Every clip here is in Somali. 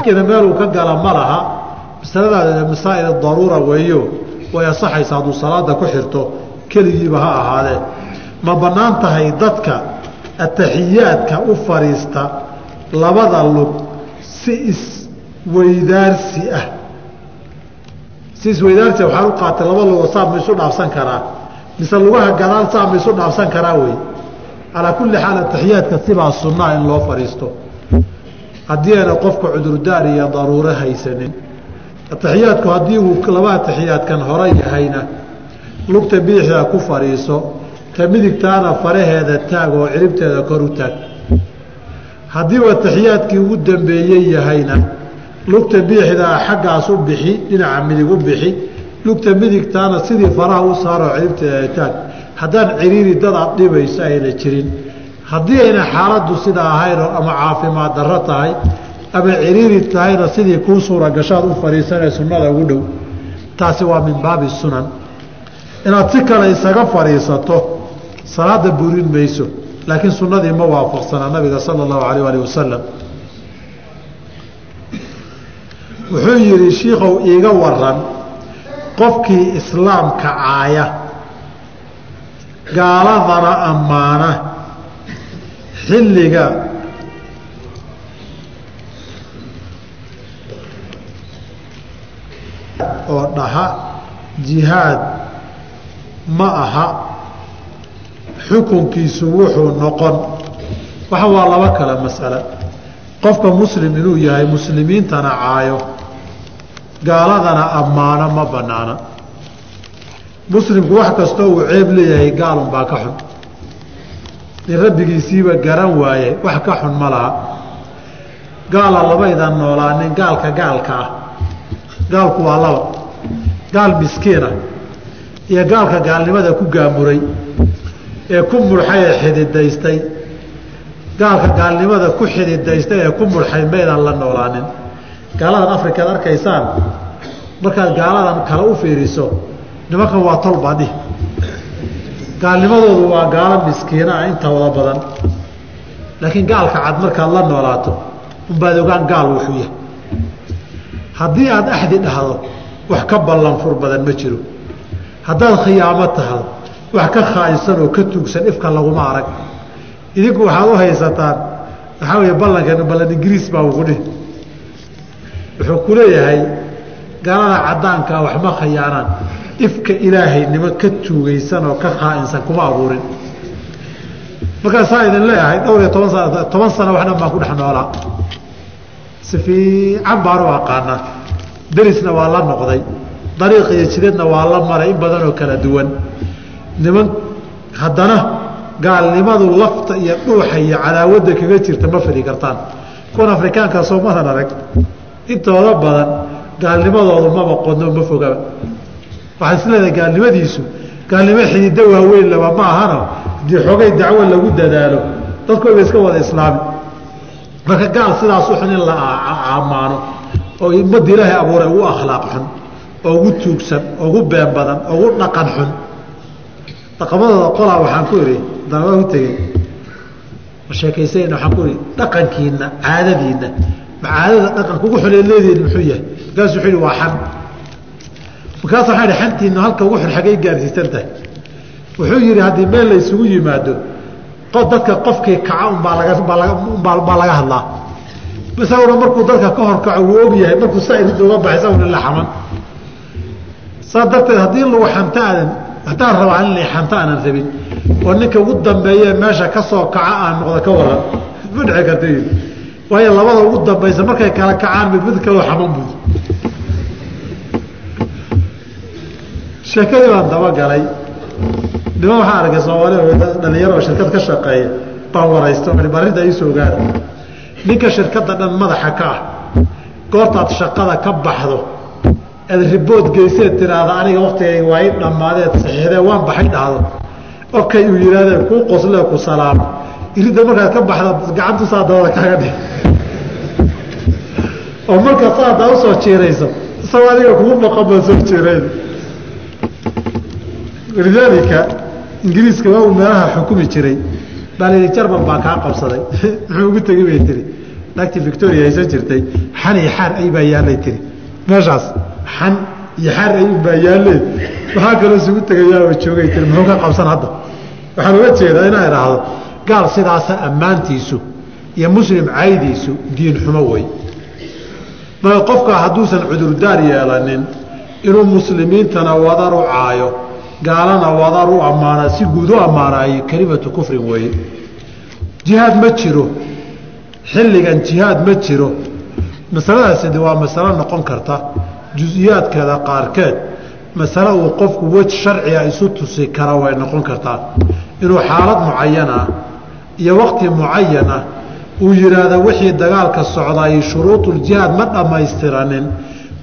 laakiin meeluu ka gala ma laha. Masaladaada masaa'il daruura weeyo way asaxaysa hadduu salaada ku xirto keligiiba ha ahaadee. Ma bannaan tahay dadka ataxiyaadka u fadhiista labada lug si isweydaarsi ah. Si isweydaarsi waxaan u qaatay laba lugo saa ma dhaafsan karaa. Mise lugaha gadaal saa ma dhaafsan karaa wey. Calaa kulli xaal ataxiyaadka sibaa sunnaa in loo fadhiisto haddii ayna qofka cudurdaar iyo daruuro haysanin ataxiyaadku haddii uu laba ataxiyaadkan hore yahayna lugta bidixdaa ku fadhiiso ta midigtaana faraheeda taag oo ciribteeda kor u taag. Haddii uu ataxiyaadkii ugu dambeeyey yahayna lugta bidixdaa xaggaas u bixi dhinaca midig u bixi lugta midigtaana sidii faraha u saaroo ciribteeda taag. Haddaan ciriiri dad aad dhibayso ayna jirin haddii ayna xaaladdu sidaa ahaynoo ama caafimaad darro tahay ama ciriiri tahayna sidii kuu suura gashaad u fadhiisanee sunnada ugu dhow taasi waa min baabi sunan. Inaad si kale isaga fadhiisato salaada burin mayso laakiin sunnadii ma waafaqsanaa nabiga sala allahu alayh alih wasalam wuxuu yidhi shiikow iiga waran qofkii islaamka caaya gaaladana ammaana xilliga oo dhaha jihaad ma aha xukunkiisu wuxuu noqon. Waxa waa laba kale mas'ale qofka muslim inuu yahay muslimiintana caayo gaaladana ammaano ma bannaana. Muslimku wax kastoo uu ceeb leeyahay gaalunbaa ka xun in rabbigiisiiba garan waaye wax ka xun ma laha. Gaala labaydan noolaanin gaalka gaalka ah. Gaalku waa laba gaal miskiina iyo gaalka gaalnimada ku gaamuray ee ku murxay ee xididaystay. Gaalka gaalnimada ku xididaystay ee ku murxay maydaan la noolaanin. Gaaladan afrikaad arkaysaan? Markaad gaaladan kale u fiiriso nimankan waa tol baadhi gaalnimadoodu waa gaalo miskiina ah intooda badan. Laakiin gaalka cad markaad la noolaato unbaad ogaan gaal wuxuu yahay. Haddii aad axdi dhahdo wax ka ballan fur badan ma jiro. Haddaad khiyaamo tahdo wax ka khaaisan oo ka tuugsan ifka laguma arag. Idinku waxaad u haysataan waxaa weeye ballankan ballan ingiriis baa ugu dhih wuxuu ku leeyahay gaalada caddaankaa waxma khayaanaan ifka ilaahay niman ka tuugaysan oo ka khaa'insan kuma abuurin. Markaasaa idin leeyahay dhowr iyo toban sana toban sano wax dhan baan ku dhex noolaa. Si fiican baan u aqaanaa. Derisna waa la noqday. Dariiq iyo jidadna waa la maray in badan oo kala duwan. Niman haddana gaalnimadu lafta iyo dhuuxa iyo cadaawadda kaga jirta ma fidi kartaan. Kuwan afrikaanka soo madan arag intooda badan gaalnimadoodu maba qodno ma fogaba waxaa isleedahay gaalnimadiisu gaalnimo xidido waaweyn laba ma ahano haddii xoogay dacwo lagu dadaalo dadkooga iska wada islaami. Marka gaal sidaas u xun in la ammaano oo ummadda ilaahay abuuray ugu akhlaaq xun oo ugu tuugsan oo ugu been badan oo ugu dhaqan xun. Dhaqamadooda qolaa waxaan ku idhi danaba u tegey ma sheekaysayna waxaan ku idhi dhaqankiina caadadiina ma caadada dhaqanka ugu xulee leedihin muxuu yahay? Markaasu wuxuu yihi waa xan markaas waxaa idhi xantiina halka ugu xun xaggay gaarsiisan tahay. Wuxuu yidhi haddii meel la isugu yimaado dadka qofkii kaca unbaa laga hadlaa. Isaguna markuu dadka ka horkaco wuu og yahay markuu saa irid uga baxay isaguna la xaman. Saa darteed haddii lagu xanta aadan haddaan rabaa in xanta aanan rabin oo ninka ugu dambeeye meesha ka soo kaca aan noqdo ka waran ma dhici karta waayo labada ugu dambaysa markay kala kacaan mid mid kaloo xaman bud sheekadii baan dabagalay niman waxaa arkay soomaaliya dhalinyaro shirkad ka shaqeeya baan waraysto arrinta iisoo ogaada. Ninka shirkadda dhan madaxa ka ah. Goortaad shaqada ka baxdo. Aad ribood geyseed tiraahda aniga waktigayga waa i dhammaadeed saxiixdee waan baxay dhahdo. Okay uu yidhahdee kuu qoslee ku salaamo iridda markaad ka baxda gacantu saa dabada kaaga dhig. Oo markaa sa haddaa u soo jiirayso. Isagoo adiga kugu baqan baa soo jiirayn lidaalika ingiriiska waa uu meelaha xukumi jiray. Baa layidhi jarmal baa kaa qabsaday. Muxuu ugu tegi bay tiri naagtii victoria haysan jirtay. Xan iyo xaar ay baa yaallay tiri meeshaas xan iyo xaar ay baa yaalleen maxaa kaloo isugu tegayaaba joogay tiri muxuu ka qabsan hadda? Waxaan uga jeedaa inaa idhaahdo gaal sidaasa ammaantiisu iyo muslim caydiisu diin xumo wey. Qofka hadduusan cudurdaar yeelanin inuu muslimiintana wadar u caayo gaalana wadar u ammaana si guud u ammaanaayo kelimatu kufrin weeye. Jihaad ma jiro. Xilligan jihaad ma jiro. Masaladaasidi waa masalo noqon karta jus-iyaadkeeda qaarkeed. Masale uu qofku wej sharciga isu tusi kara way noqon kartaa. Inuu xaalad mucayana iyo waqti mucayana uu yidhaahda wixii dagaalka socdaay shuruuduljihaad ma dhammaystiranin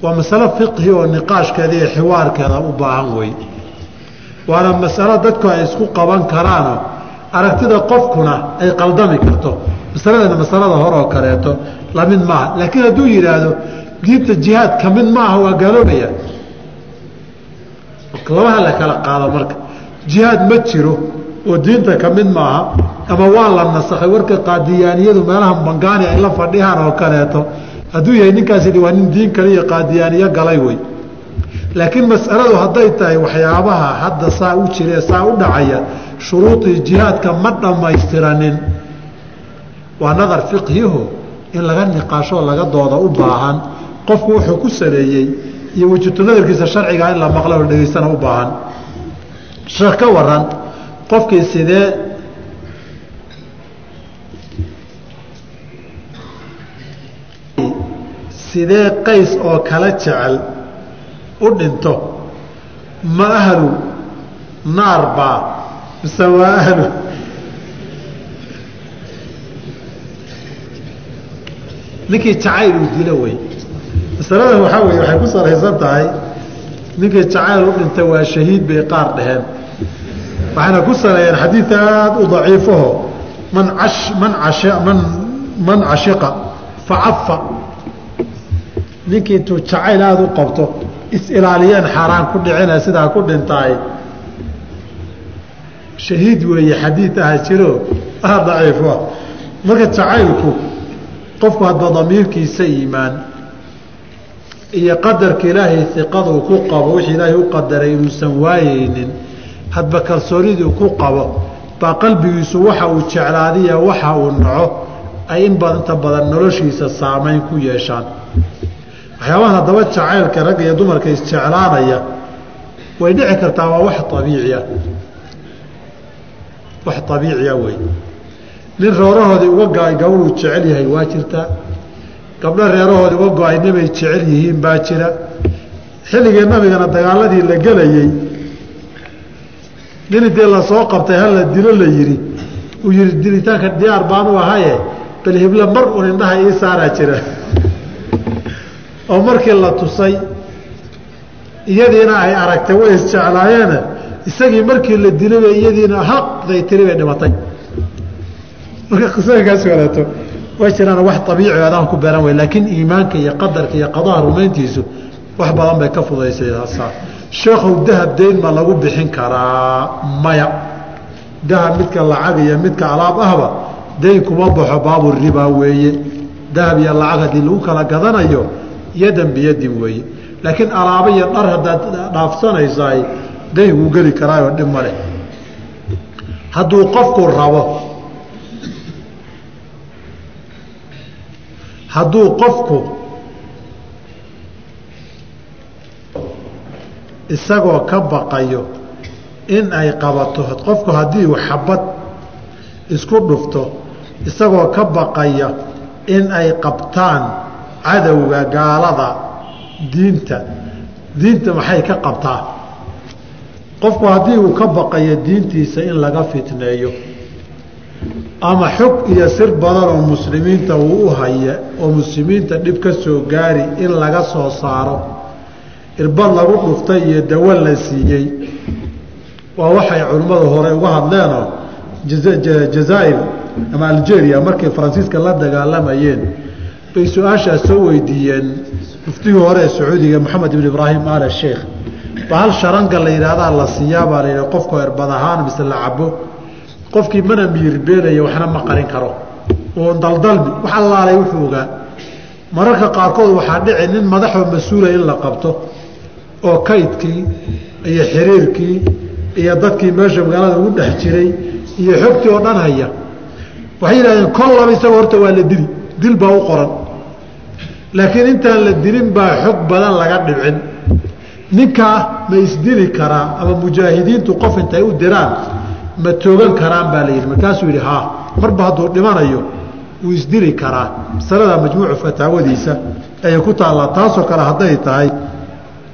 waa masalo fiqhi oo niqaashkeeda iyo xiwaarkeeda u baahan wey waana masalo dadku ay isku qaban karaano aragtida qofkuna ay qaldami karto. Masaladana masalada hore oo kaleeto la mid maaha. Laakiin hadduu yidhaahdo diinta jihaad ka mid maaha waa gaaloobaya. Labaha la kala qaado marka jihaad ma jiro oo diinta ka maaha ama waa la nasakhay. Warka qaadiyaaniyadu meelaha bangaani ay la fadhiyaan oo kaleeto hadduu yahay ninkaasi waa nin diin kale iyo qaadiyaaniyo galay wey laakiin mas'aladu hadday tahay waxyaabaha hadda saa u jire saa u dhacaya shuruudii jihaadka ma dhammaystiranin. Waa nadar fiqhiho in laga niqaashoo laga dooda u baahan. Qofku wuxuu ku saleeyey iyo wejito nadarkiisa sharcigaa in la maqla oo dhegaystana u baahan. Sheekh ka waran qofkii sidee sidee qays oo kala jecel u dhinto ma ahlu naar baa mise waa ahlu? Ninkii jacayl uu dilo wey. Masaladan waxaa wey waxay ku salaysan tahay ninkii jacayl u dhintay waa shahiid bay qaar dhaheen. Waxayna ku saleeyeen xadiid aada u daciifaho man man man man cashiqa facafa ninkii intuu jacayl aada u qabto is-ilaaliyeen xaaraan ku dhicina sidaa ku dhintaay shahiid weeye xadiid aha jiro. Ah daciifo marka jacaylku qofku hadba damiirkiisa iimaan iyo qadarka ilaahay iqaduu ku qabo wixii ilaahay u qadaray inuusan waayeynin hadba kalsooniduu ku qabo baa qalbigiisu waxa uu jeclaadiya waxa uu naco ay in inta badan noloshiisa saamayn ku yeeshaan waxyaabahan haddaba jacaylka ragga iyo dumarka isjeclaanaya way dhici kartaa waa wax abiiciya wax abiiciya wey nin reerahoodii uga go'ay gabadhuu jecel yahay waa jirtaa gabdho reerahoodii uga go'ay nabay jecel yihiin baa jira. Xilligii nabigana dagaaladii la gelayey nin intee la soo qabtay hala dilo la yidhi. Uu yihi dilitaanka diyaar baanu ahaye bal hible mar un indhaha ii saaraa jira oo markii la tusay iyadiina ay aragtay way isjeclaayeene isagii markii la dilay iyadiina haqday tiri bay dhimatay. Marka qisooyinkaas kaleeto way jiraan wax abiici adaan ku beeran wey laakiin iimaanka iyo qadarka iyo qadaha rumayntiisu wax badan bay ka fudaysaysaa sheekhow dahab deyn ma lagu bixin karaa? Maya. Dahab midka lacag iyo midka alaab ahba deyn kuma baxo baabu riba weeye. Dahab iyo lacag haddii lagu kala gadanayo yadan biyadin weeye laakiin alaabo iyo dhar haddaad dhaafsanaysaay dayn wuu geli karaayoo dhib ma leh. Hadduu qofku rabo hadduu qofku isagoo ka baqayo in ay qabato qofku haddii uu xabad isku dhufto isagoo ka baqaya in ay qabtaan cadowga gaalada diinta. Diinta maxay ka qabtaa? Qofku haddii uu ka baqayo diintiisa in laga fitneeyo ama xog iyo sir badan oo muslimiinta uu u haya oo muslimiinta dhib ka soo gaari in laga soo saaro irbad lagu dhuftay iyo dawo la siiyey waa waxay culimmadu hore uga hadleenoo jazaair ama algeria markay faransiiska la dagaalamayeen bay su'aashaas soo weydiiyeen muftigii hore sacuudiga moxamed ibn ibraahim al sheikh. Ba hal la yidhaahdaa la siiyaa baa la yidhaha qofka irbad ahaan mise la cabo qofkii mana miyirbeelaya waxna ma qarin karo. Oo daldalmi wax allaalay wuxuu ogaa mararka qaarkood waxaa dhici nin madaxoo mas'uula in la qabto oo kaydkii iyo xiriirkii iyo dadkii meesha magaalada ugu dhex jiray iyo xogtii oo dhan haya. Waxay yidhahdeen kol laba isagoo horta waa la dili dil baa u qoran. Laakiin intaan la dilin baa xog badan laga dhicin ninkaa ma isdili karaa ama mujaahidiintu qof intay u diraan ma toogan karaan baa la yidhi. Markaasuu yidhi haa marba hadduu dhimanayo wuu isdili karaa. Masalada majmuucu fataawadiisa ayay ku taallaa taasoo kale hadday tahay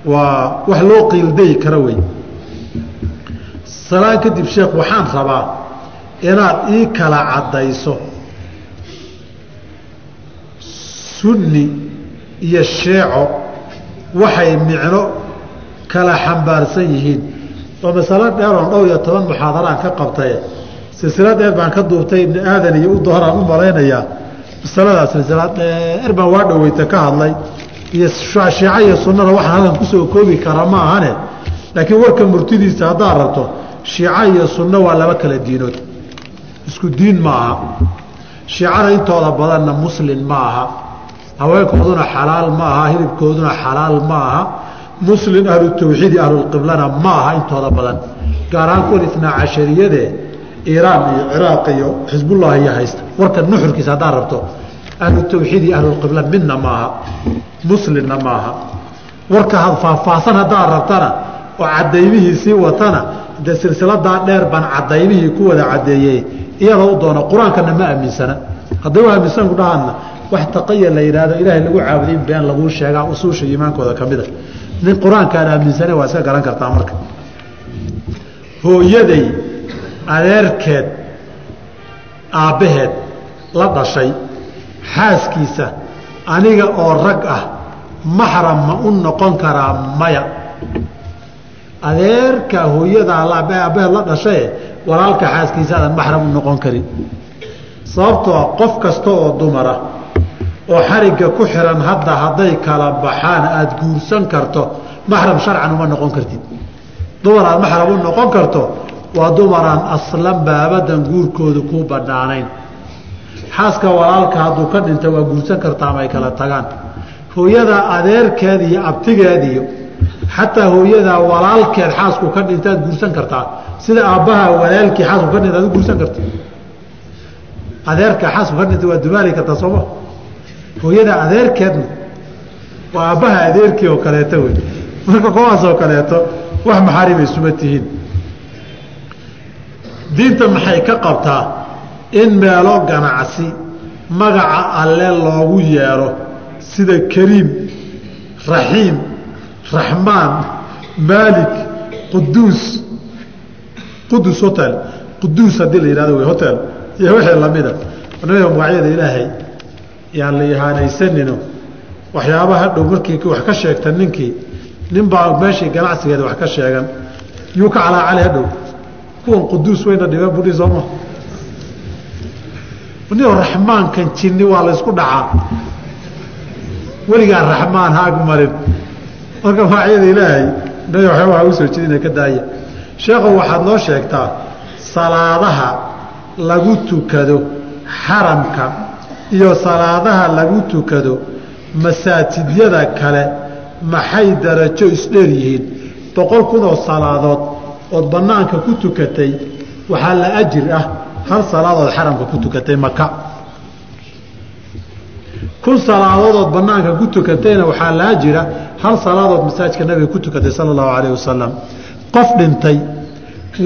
waa wax loo qiildayi kara wey. Salaan kadib sheekh waxaan rabaa inaad ii kala caddayso sunni iyo sheeco waxay micno kala xambaarsan yihiin. Waa masalo dheer oon dhowr iyo toban muxaadaraan ka qabtaye silsilad dheer baan ka duubtay ibni aadan iyo u u malaynayaa masaladaas silsilad dheer baan waa dhoweyta ka hadlay. Iyo shiica iyo sunnada waxaan halkan ku soo koobi kara ma ahane? Laakiin warka murtidiisa haddaad rabto shiica iyo sunno waa laba kala diinood. Isku diin ma aha. Shiicada intooda badanna muslin ma aha haweenkooduna xalaal ma aha hilibkooduna xalaal ma aha muslin ahlu tawxiidi ahlulqiblana ma aha intooda badan. Gaar ahaan kuwan itnaa cashariyadee iiraan iyo ciraaq iyo xisbullah iyo haysta warka nuxurkiisa haddaad rabto ahlu tawxiid iyo ahlulqibla midna maaha muslimna maaha. Warka faahfaahsan haddaad rabtana oo cadaymihiisii watana dee silsiladaa dheer baan cadaymihii ku wada cadeeyey iyadoo u doona qur'aankana ma aaminsana. Hadday u aaminsan ku dhahaadna wax taqaya la yidhaahdo ilaahay lagu caabuday been laguu sheegaa usuusha iimaankooda ka mida nin qur'aankaan aaminsane waa iska garan kartaa marka. Hooyaday adeerkeed aabbaheed la dhashay xaaskiisa aniga oo rag ah maxram ma u noqon karaa maya. Adeerka hooyadaa aabbaheed la dhashaye walaalka xaaskiisa aadan maxram u noqon karin. Sababtoo ah qof kasta oo dumara oo xarigga ku xiran hadda hadday kala baxaan aada guursan karto maxram sharcan uma noqon kartid. Dumar aad maxram u noqon karto waa dumaraan aslan baabadan guurkooda kuu banaanayn xaaska walaalka hadduu ka dhinta waa guursan kartaa ama ay kala tagaan. Hooyadaa adeerkeed iyo abtigeed iyo xataa hooyadaa walaalkeed xaasku ka dhintaad guursan kartaa. Sida aabbaha walaalkii xaasku ka dhinta ad u guursan karta adeerka xaasku ka dhinta waa dumaali kartaa sooma hooyadaa adeerkeedna waa aabbaha adeerkii oo kaleeto wey marka kuwaasoo kaleeto wax maxarimay suma tihiin. Diinta maxay ka qabtaa in meelo ganacsi magaca alle loogu yeero sida kariim raxiim raxmaan maalik quduus qudus hotel. Quduus haddii la yihahdo wey hotel. Iyo wixii lamida nabiga magacyada ilaahay yaan la ihaanaysanino waxyaaba hadhow markii wax ka sheegta ninkii nin baa meeshii ganacsigeeda wax ka sheegan. Yuu ka calaacali hadhow. Kuwan quduus wayna dhibeen budhi sooma ni raxmaankan jinni waa laysku dhacaa. Weligaa raxmaan haag marin. Marka magacyada ilaahay nabi waxyaabaha u soo jeedina ka daaya. Sheekhu waxaad noo sheegtaa salaadaha lagu tukado xaramka iyo salaadaha lagu tukado masaajidyada kale maxay darajo isdheer yihiin? Boqol kun oo salaadood ood banaanka ku tukatay waxaa la ajir ah hal salaadood xaramka ku tukatay maka kun salaadood banaanka ku tukatayna waxaa la ajira hal salaadood masaajka nabiga ku tukatay sala allahu calayh wasalam qof dhintay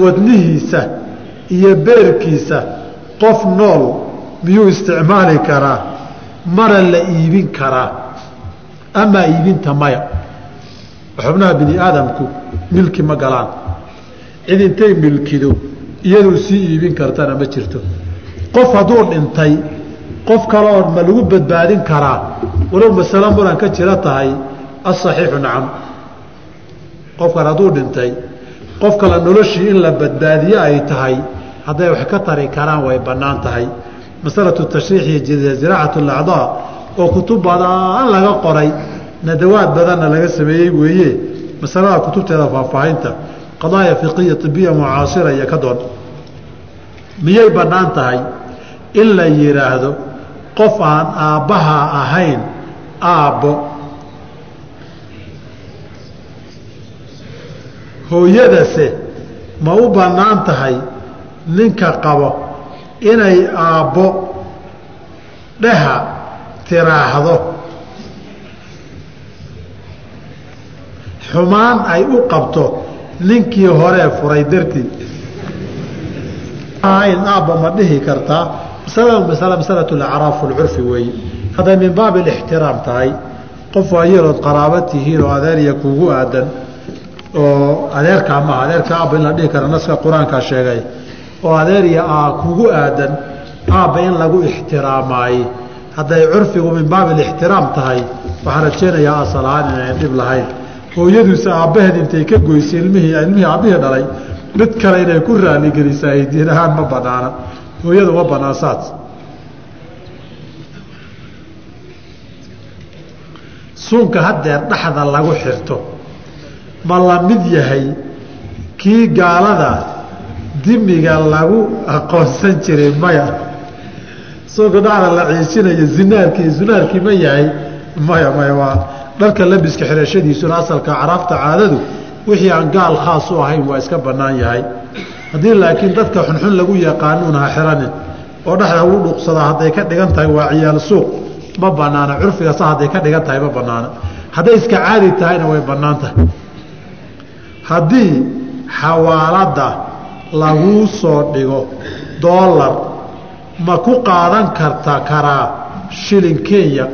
wadnihiisa iyo beerkiisa qof nool miyuu isticmaali karaa? Mana la iibin karaa amaa iibinta maya? Xubnaha bini aadamku milki ma galaan. Cid intay milkido iyaduu sii iibin kartana ma jirto. Qof hadduu dhintay qof kale oo ma lagu badbaadin karaa? Walow masalo muran ka jira tahay asaxiixu nacam. Qofkan hadduu dhintay qof kale noloshii in la badbaadiye ay tahay hadday wax ka tari karaan way bannaan tahay masalatu tashriix iyo ziraacatu alacdaa oo kutub badan laga qoray nadawaad badanna laga sameeyey weeye masalada kutubteeda faahfaahinta qadaaya fiqiya ibiya mucaasira iyo ka doon miyay bannaan tahay in la yidhaahdo qof aan aabbaha ahayn aabbo? Hooyadase ma u bannaan tahay ninka qabo inay aabbo dheha tiraaxdo xumaan ay u qabto ninkii horee furay dartii. In aabba ma dhihi kartaa masala masalatu lacraaf lcurfi weeye. Hadday min baabi alixtiraam tahay. Qof waayeelood qaraaba tihiin oo adeeriya kuugu aadan oo adeerkaa maaha adeerka aabba in la dhihi kara naska qur'aankaa sheegay oo adeeriya a kugu aadan aabba in lagu ixtiraamaaye hadday curfigu min baabi alixtiraam tahay waxaan rajeynayaa asal ahaan inayn dhib lahayn. Hooyaduusa aabbaheed intay ka goysay ilmihii ilmihii aabbihii dhalay mid kale inay ku raaligelisaa diin ahaan ma banaana. Hooyadu ma banaan saas suunka haddeer dhaxda lagu xirto ma la mid yahay kii gaalada dimiga lagu aqoonsan jiray maya. Dhaxda la ciisinayo zinaarkii zinaarkii ma yahay. Maya maya waa dharka labiska xirashadiisuna asalka caraafta caadadu wixii aan gaal khaas u ahayn waa iska bannaan yahay. Haddii laakiin dadka xunxun lagu yaqaanuun ha xiranin oo dhexda ugu dhuuqsadaa hadday ka dhigan tahay waa ciyaal suuq. Ma banaana curfigasa hadday ka dhigan tahay ma banaana hadday iska caadi tahayna way bannaan tahay. Haddii xawaalada laguu soo dhigo doolar ma ku qaadan karta karaa shilin kenya?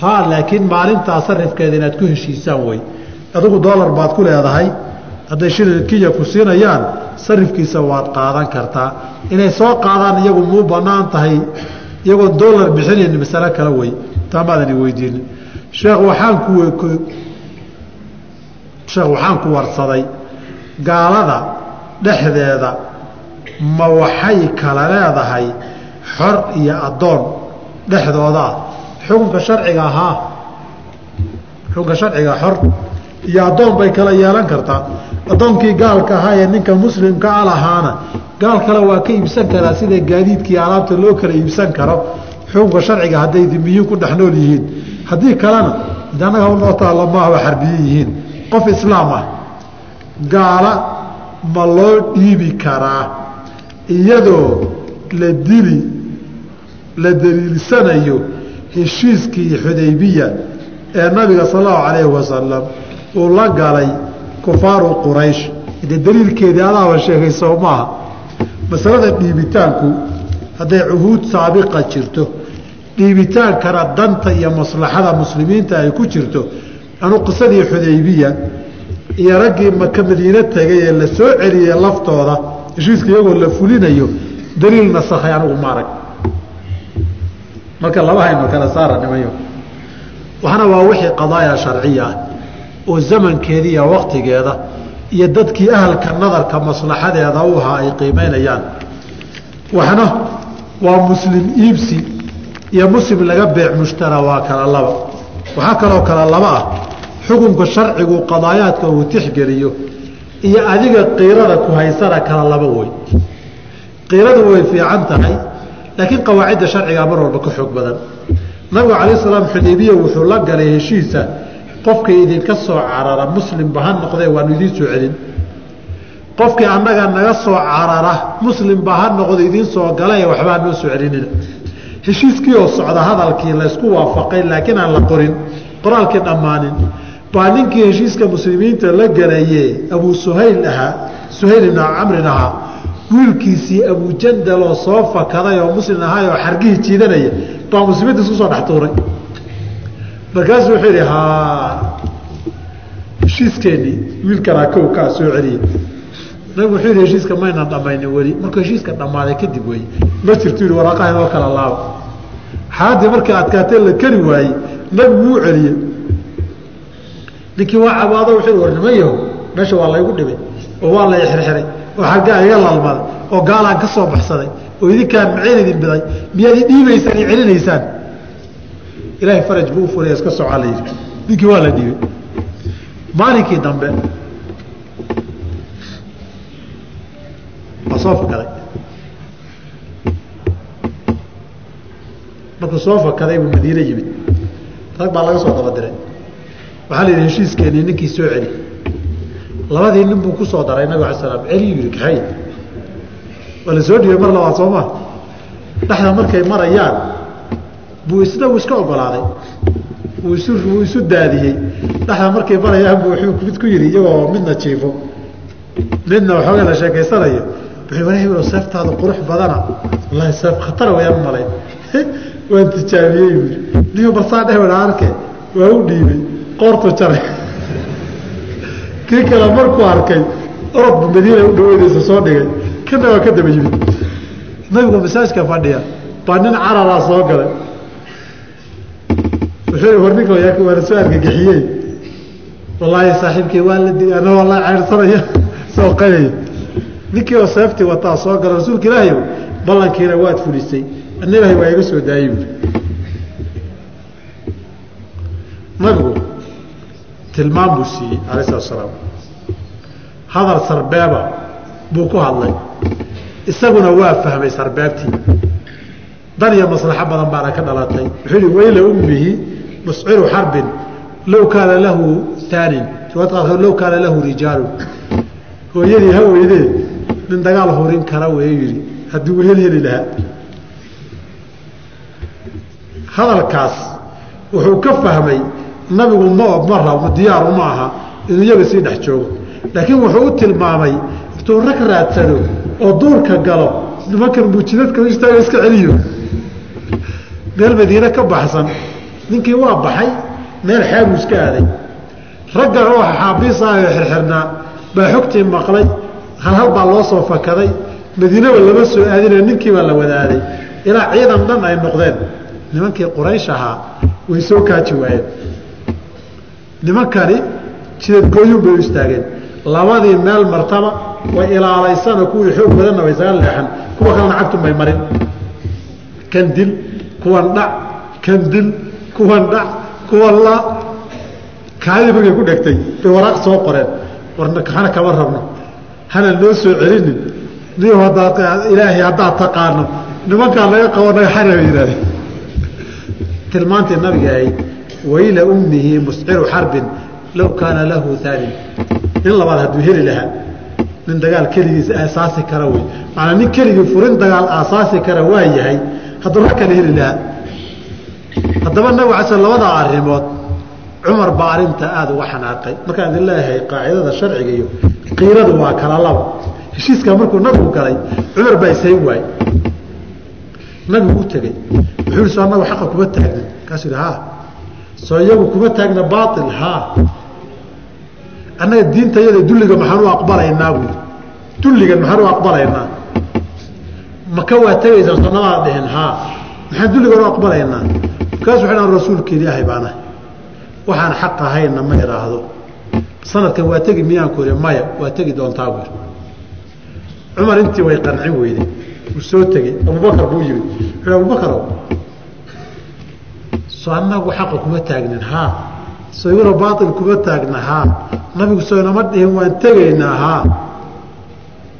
Ha laakiin maalintaa sarifkeeda inaad ku heshiisaan wey adigu doolar baad ku leedahay hadday shilin kenya ku siinayaan sarifkiisa waad qaadan kartaa. Inay soo qaadaan iyagu muu bannaan tahay iyagoo doolar bixinayn masalo kale wey taamaadani weydiinin sheekh waxaan ku sheekh waxaan ku warsaday gaalada dhexdeeda ma waxay kala leedahay xor iyo addoon dhexdoodaa xukunka sharciga ahaa xukunka sharciga xor iyo addoon bay kala yeelan kartaa. Addoonkii gaalka ahaa ee ninka muslimka a lahaana gaal kale waa ka iibsan karaa sida gaadiidkii alaabta loo kala iibsan karo. Xukunka sharciga hadday dimiyiin ku dhex nool yihiin haddii kalena anaga noo taalla maaha xarbiye yihiin. Qof islaam ah gaala ma loo dhiibi karaa iyadoo la dili la daliilsanayo heshiiskii xudaybiya ee nabiga sal allahu calayhi wasalam uu la galay kufaaru quraysh. Dee daliilkeedii adaaba sheegay soo maaha masalada dhiibitaanku hadday cuhuud saabiqa jirto dhiibitaankana danta iyo maslaxada muslimiinta ay ku jirto anu qisadii xudaybiya iyo raggii maka madiine tegay ee la soo celiyey laftooda heshiiska iyagoo la fulinayo daliil nasakhay anigu maarag marka laba hayno kala saara nimayo waxna waa wixii qadaaya sharciya ah oo zamankeeda iyo waktigeeda iyo dadkii ahalka nadarka maslaxadeeda u ahaa ay qiimaynayaan waxna waa muslim iibsi iyo muslim laga beec mushtara waa kala laba. Waxaa kaloo kala laba ah xukunka sharcigu qadaayaadka uu tixgeliyo iyo adiga qiirada ku haysana kala laba wey qiiradu way fiican tahay laakiin qawaacidda sharcigaa mar walba ka xoog badan. Nabigu calayh salaam xudaybiya wuxuu la galay heshiisa qofkii idinka soo carara muslimba ha noqdee waanu idiin soo celin. Qofkii annaga naga soo carara muslimba ha noqdo idiin soo galae waxbaa noo soo celinina. Heshiiskii oo socda hadalkii laysku waafaqay laakiin aan la qorin qoraalkii dhammaanin baa ninkii heshiiska muslimiinta la galaye abuu suhayl ahaa suhayl ibnu camrin ahaa wiilkiisii abujandaloo soo fakaday oo muslim ahaay oo xargihii jiidanaya baa muslimiinta isku soo dhex tuuray markaasuu wuxuu yidhi ha heshiiskeenii wiilkanaa kow kaa soo celiya nabigu wuxuu yidhi heshiiska maynaan dhammaynin weli markuu heshiiska dhammaaday kadib wey ma jirtu yidhi waraaqaha inoo kala laaba xaaladii markay adkaatee la keri waayey nabigu wuu celiyey ninkii waa cabaado wuxuu war niman yahow meesha waa laygu dhibay oo waa lay xirxiray oo xaggaa iga lalmaday oo gaalaan ka soo baxsaday oo idinkaan maciin idin biday miyaad i dhiibaysaan i celinaysaan. Ilaahay faraj buu u furaya iska socaa la yidhi ninkii waa la dhiibay. Maalinkii dambe waa soo fakaday. Markuu soo fakaday buu madiine yimid. Rag baa laga soo dabadiray waxaa la yidhi heshiiskeenii ninkii soo celi. Labadii nin buu ku soo daray nabig ala slam celiyuu yihi kaxay waa la soo dhiibay mar labaad soo maa dhexda markay marayaan buu isna uu iska ogolaaday. Isu wuu isu daadiyey. Dhexda markay marayaan buu wuxuu mid ku yidhi iyagoo midna jiifo midna waxoogaa la sheekaysanayo. Wuxuu walow seeftaada qurux badana. Wallahi seef khatara wayaan malay. Waan tijaabiyey buu balsaa dheh wadha arke waa u dhiibay qoortu jaray kii kale markuu arkay orodbu madiina u dhaweydaysa soo dhigay. Kana waa ka daba yimid nabigu masaajka fadhiya. Baa nin cararaa soo galay. Wuxuu war ninka waana soo argagixiyey wallaahi saaxiibkii waa la di ana wallahi ceyrsanaya soo qayaya ninkii oo seeftii wataa soo gala rasuulka ilaahay ballankiina waad fulisay. Ana ilaahay waa iga soo daayey buuri nabigu tilmaam buu siiyey salatu salaam. Hadal sarbeeba buu ku hadlay. Isaguna waa fahmay sarbeebtii. Dan iyo maslaxo badan baana ka dhalatay. Wuxuu yihi wayla ummihi musciru xarbin low kaana lahu aanin low kaana lahu rijaalu hooyadii ha weydee nin dagaal hurin kara wey yihi haddii wilyal heli lahaa. Hadalkaas wuxuu ka fahmay nabigu ma ma rabo diyaaru ma aha inuu iyaga sii dhex joogo. Laakiin wuxuu u tilmaamay intuu rag raadsado oo duurka galo nimankan buujidadka istaaga iska celiyo. Meel madiine ka baxsan ninkii waa baxay meel xeebuu iska aaday. Ragga oo xaabiis ah oo xirxirnaa baa xogtii maqlay halhal baa loo soo fakaday madiinaba lama soo aadinayo ninkii baa la wadaaday ilaa ciidan dhan ay noqdeen. Nimankii quraysh ahaa way soo kaaji waayeen nimankani jidadgooyun bay u istaageen. Labadii meel martaba way ilaalaysana kuwii xoog badanna way isaga leexan kuwa kalena cagtun bay marin. Kan dil kuwan dhac. Kan dil kuwan dhac. Kuwan la. Kaadii markay ku dhegtay bay waraaq soo qoreen. Warna hana kama rabno. Hana noo soo celinin. Niyo haddaad ilaahay haddaad taqaano. Nimankaan laga qabo naga xana bay tilmaantii nabiga ahayd wayla ummihi musciru xarbin low kaana lahu aanin nin labaad hadduu heli lahaa nin dagaal keligiisa aasaasi kara wey. Maanaa nin keligii furin dagaal aasaasi kara waa yahay hadduu rag kale heli lahaa. Haddaba nabig ala sl labadaa arrimood cumar baa arrinta aada uga xanaaqay. Markaan idin leeyahay qaacidada sharciga iyo qiiradu waa kala laba heshiiskaa markuu nabigu galay cumar baa isayn waay nabigu u tegey. Wuxuu hi soo anagu xaqa kuma taagna kaasuu yihi ha soo iyagu kuma taagna baail haa annaga diinta yada dulliga maxaan u aqbalaynaa buui dulligan maxaan u aqbalaynaa. Maka waa tegaysaa sanadaad dhihin haa maxaan dulligan u aqbalaynaa? Markaasu waxay dhahan rasuulka ilaahay baana waxaan xaq ahayna ma idhaahdo sanadkan waa tegi miyaan ku ihi maya waa tegi doontaa buui cumar intii way qancin weyday uu soo tegey. Abubakar buu wuxuu abubakarow soo annagu xaqa kuma taagnin haa soo iguna baail kuma taagna haa nabigu soo inama dhihin waan tegaynaa haa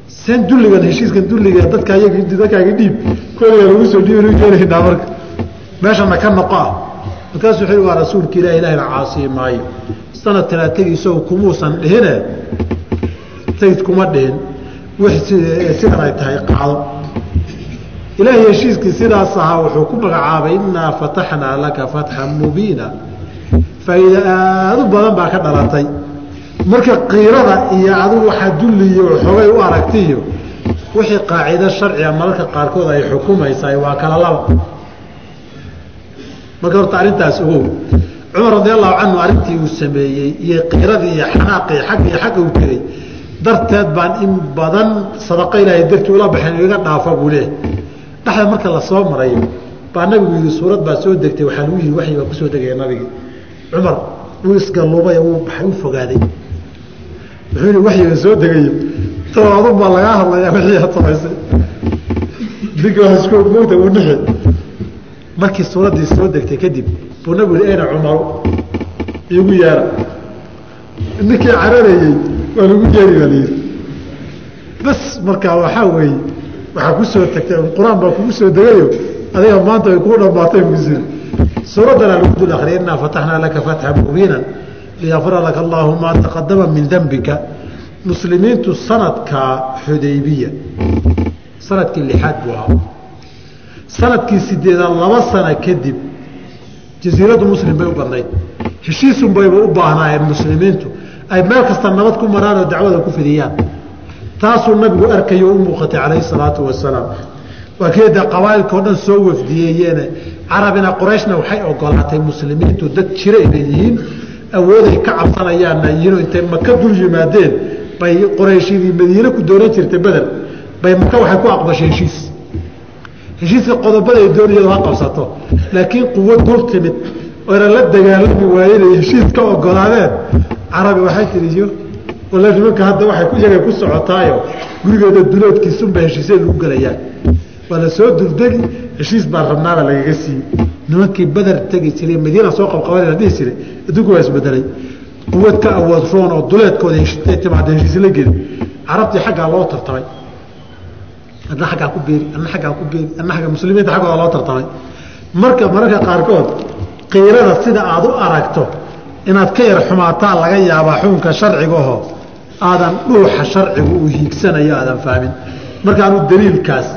seen dulligan heshiiskan dulliga dadkaaga dhiib koliga lagu soo dhiiban keenaynaa marka. Meeshana ka noqo. Ah markaasuu wuxuu waa rasuulka ilah ilahina caasiyi maayo sanadkanaa tegi isagu kumuusan dhihine tagid kuma dhihin. Wix sidan ay tahay qaado ilaahay heshiiskii sidaas ahaa wuxuu ku magacaabay innaa fataxnaa laka fatxan mubiina. Faa'iida aada u badan baa ka dhalatay. Marka kiirada iyo adigu waxaa dulliyo xogay u aragtiyo wixii qaacido sharciga mararka qaarkood ay xukumaysaay waa kala laba. Marka horta arrintaas ogow cumar radi allahu canhu arrintii uu sameeyey iyo kiiradii iyo xanaaqii xagg iyo xagga uu tegey darteed baan in badan sadaqa ilaahay dartii ula baxeen iga dhaafa buu leehay dhexda marka la soo marayo baa nabigu yidhi suurad baa soo degtay waxaa lagu yidhi waxyi baa ku soo degaya nabigi. Cumar wuu isgalluubay wuu baxay u fogaaday. Wuxuu yihi waxyiga soo degayo taba adun baa lagaa dinka waa isku moogta uu nixi markii suuraddii soo degtay kadib buu nabigu yihi ayna cumaru iigu yeera. Ninkii cararayey waa lagu yeeri baa layidhi bas markaa waxaa weeye waxaa ku soo tagtay qur'aan baa kugu soo degayo adiga maanta ay kuu dhammaatay buusiri suuraddana lagu dul akriyay innaa fataxnaa laka fatxa mubiinan liyakfira laka allaahu maa taqadama min dembika muslimiintu sanadka xudaybiya sannadkii lixaad buu ahaa. Sanadkii sideedaad laba sana kadib jasiiraddu muslim bay u badnayd. Heshiisunbayba u baahnaayeen muslimiintu. Ay meel kasta nabad ku maraan oo dacwada ku fidiyaan taasuu nabigu arkayo u muuqatay calayhi salaatu wasalaam. Waa keeda qabaa'ilkao dhan soo wafdiyeeyeene carabina qorayshna waxay ogolaatay muslimiintu dad jira inay yihiin awooday ka cabsanayaanna yihiinoo intay maka dul yimaadeen bay qorayshidii madiine ku doonan jirtay beder bay maka waxay ku aqbashay heshiis. Heshiiska qodobada ay doonayado ha qabsato laakiin quwo dul timid oyna la dagaalami waayeen ay heshiis ogolaadeen. Carabi waxay tiriyo wala nimanka hadda waxay iyagay ku socotaayo gurigeeda duloodkiisunba heshiisay lagu gelayaan waa la soo duldegi heshiis baa rabnaaba lagaga siiyey. Nimankii bader tegi jiray madiina soo qabqabanayna dhihi jiray adduunku waa isbedelay. Quwad ka awood roon oo duleedkooda timaada heshiis la geli carabtii xaggaa loo tartamay adna aggaa ku beeri adna aggaa ku beeri adna agga muslimiinta xaggooda loo tartamay marka mararka qaarkood qiirada sida aad u aragto inaad ka yar xumaataa laga yaabaa xukunka sharcigaho aadan dhuuxa sharcigu uu hiigsanayo aadan fahmin markaanu daliilkaas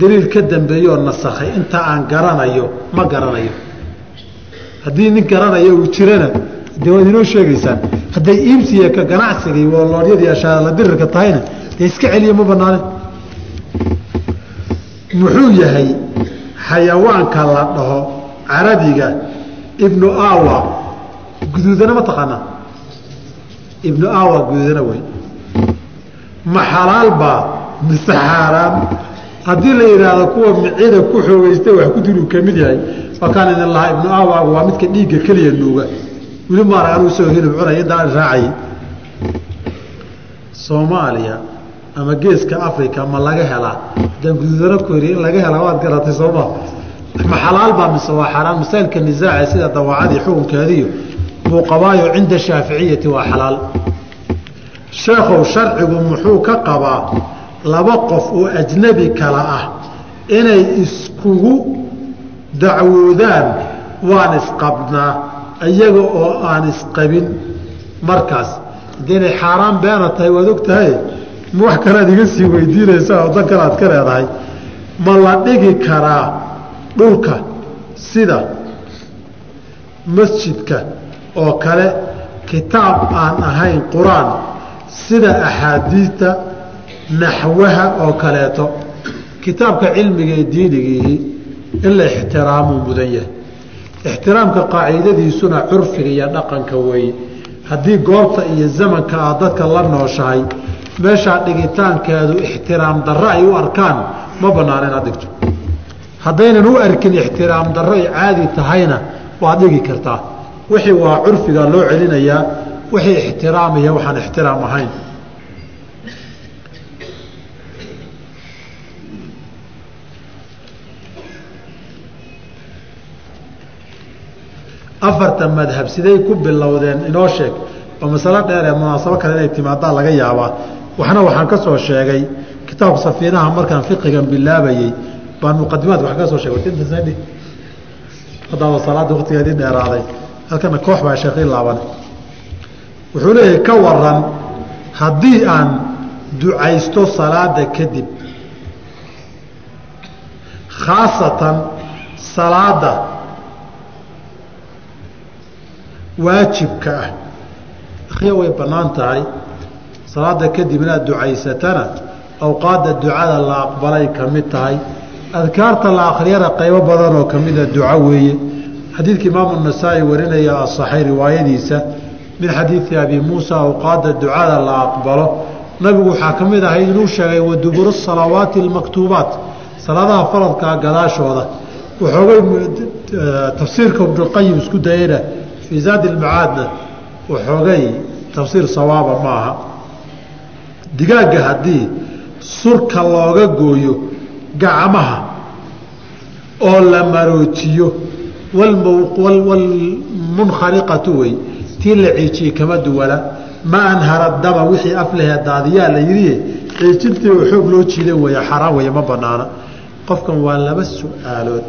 daliil ka dambeeyooo nasakhay inta aan garanayo ma garanayo. Haddii nin garanayo uu jirana dee waad inoo sheegaysaan hadday iibsiya ka wooloodyadii ashaala dirirka tahayna dee iska celiya ma banaane muxuu yahay xayawaanka la dhaho carabiga ibnu awa guduudana ma taqaanaa ibnu awa guduudana wey ma xalaal baa mise xaaraan haddii la yidhaahdo kuwa micida ku xoogeystay wax ku diluu ka mid yahay waa kaan idin lahaa ibnu awa waa midka dhiigga keliya nuuga. Weli maarag anuu isagoo hilib cunay intaan raacayay soomaaliya ama geeska africa ma laga helaa. Haddaan guduudana ku heriy in laga helaa waad garatay sooma ma xalaal baa mise waa xaaraan masaa'ilka nisaace sida dawaacadii xukunkeediyo buu qabaayo cinda shaaficiyati waa xalaal. Sheekhow sharcigu muxuu ka qabaa laba qof oo ajnabi kala ah inay iskugu dacwoodaan waan isqabnaa iyaga oo aan isqabin markaas. Haddii inay xaaraan beena tahay waad og tahay? Ma wax kalead iga sii weydiinaysaa oo dan kale aad ka leedahay. Ma la dhigi karaa dhulka sida masjidka oo kale kitaab aan ahayn qur'aan sida axaadiidta naxwaha oo kaleeto. Kitaabka cilmiga ee diinigiihi in la ixtiraamuu mudan yahay. Ixtiraamka qaacidadiisuna curfiga iyo dhaqanka weeye haddii goobta iyo zamanka aad dadka la nooshahay meeshaa dhigitaankeedu ixtiraam darro ay u arkaan ma banaana inaad dhigto. Haddaynan u arkin ixtiraam darro ay caadi tahayna waad dhigi kartaa wixii waa curfiga loo celinayaa wixii ixtiraamaya waxaan ixtiraam ahayn. Afarta madhab siday ku bilowdeen inoo sheeg oo masalo dheer ee munaasabo kale inay timaadaa laga yaabaa. Waxna waxaan ka soo sheegay kitaabka safiinaha markaan fiqigan bilaabayey baan muqadimaadka wax ka soo sheegay. Haddaaba salaada waktigeedii dheeraaday halkana koox baa sheekii laaban. Wuxuu leeyahay ka waran haddii aan ducaysto salaada kadib khaasatan salaada waajibka ah. Akhya way bannaan tahay. Salaada kadib inaad ducaysatana awqaadda ducada la aqbalay ka mid tahay. Adkaarta la akhriyana qaybo badan oo ka mida duco weeye xadiidka imaamu nasaa-i warinaya asaxay riwaayadiisa min xadiidi abi muusa awqaadda ducada la aqbalo. Nabigu waxaa ka mid ahay inuu sheegay wa duburu salawaati almaktuubaat salaadaha faradkaa gadaashooda. Waxoogay tafsiirka ibnuqayim isku dayana fii zaadi lmacaadna waxoogay tafsiir sawaaba maaha digaagga haddii surka looga gooyo gacmaha oo la maroojiyo walmunkhariqatu wey tii la ciijiyey kama duwana ma anhara dama wixii aflehee daadiyaa la yidhi ciijintii oo xoog loo jiida weeye xaraan weeye ma banaana qofkan waa laba su'aalood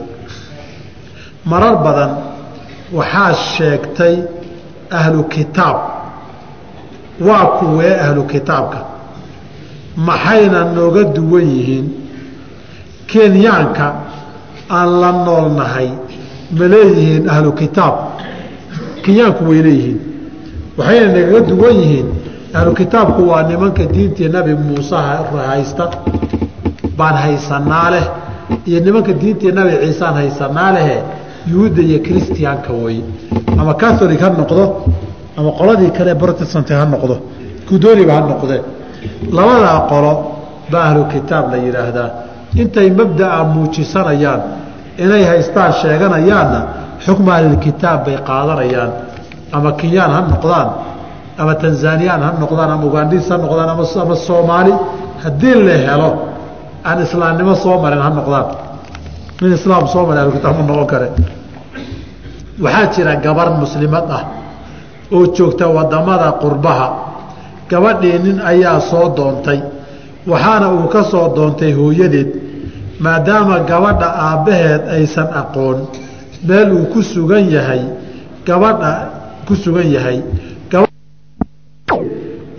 marar badan waxaa sheegtay ahlu kitaab waa kuwee ahlu kitaabka maxayna nooga duwan yihiin kenyaanka aan la noolnahay ma leeyihiin ahlu kitaab? Kenyaanku way leeyihiin. Waxayna nagaga duwan yihiin. Ahlu kitaabku waa nimanka diintii nabi muuse haysta baan haysanaa leh iyo nimanka diintii nabi ciisaan haysanaa lehe yuhuudda iyo christianka wey ama catholic ha noqdo ama qoladii kale protestant ha noqdo kudooniba ha noqdee labadaa qolo baa ahlu kitaab la yidhaahdaa. Intay mabda'a muujisanayaan inay haystaan sheeganayaanna xukma ahlilkitaab bay qaadanayaan. Ama kenyaan ha noqdaan ama tanzaniyaan ha noqdaan ama ugandhiis ha noqdaan ama soomaali haddii la helo aan islaamnimo soo marin ha noqdaan. Min islaam soo marin ahlukitaab ma noqon kare. Waxaa jira gabar muslimad ah oo joogta waddamada qurbaha. Gabadhii nin ayaa soo doontay waxaana uu ka soo doontay hooyadeed maadaama gabadha aabbaheed aysan aqoon meel uu ku sugan yahay gabadha ku sugan yahay.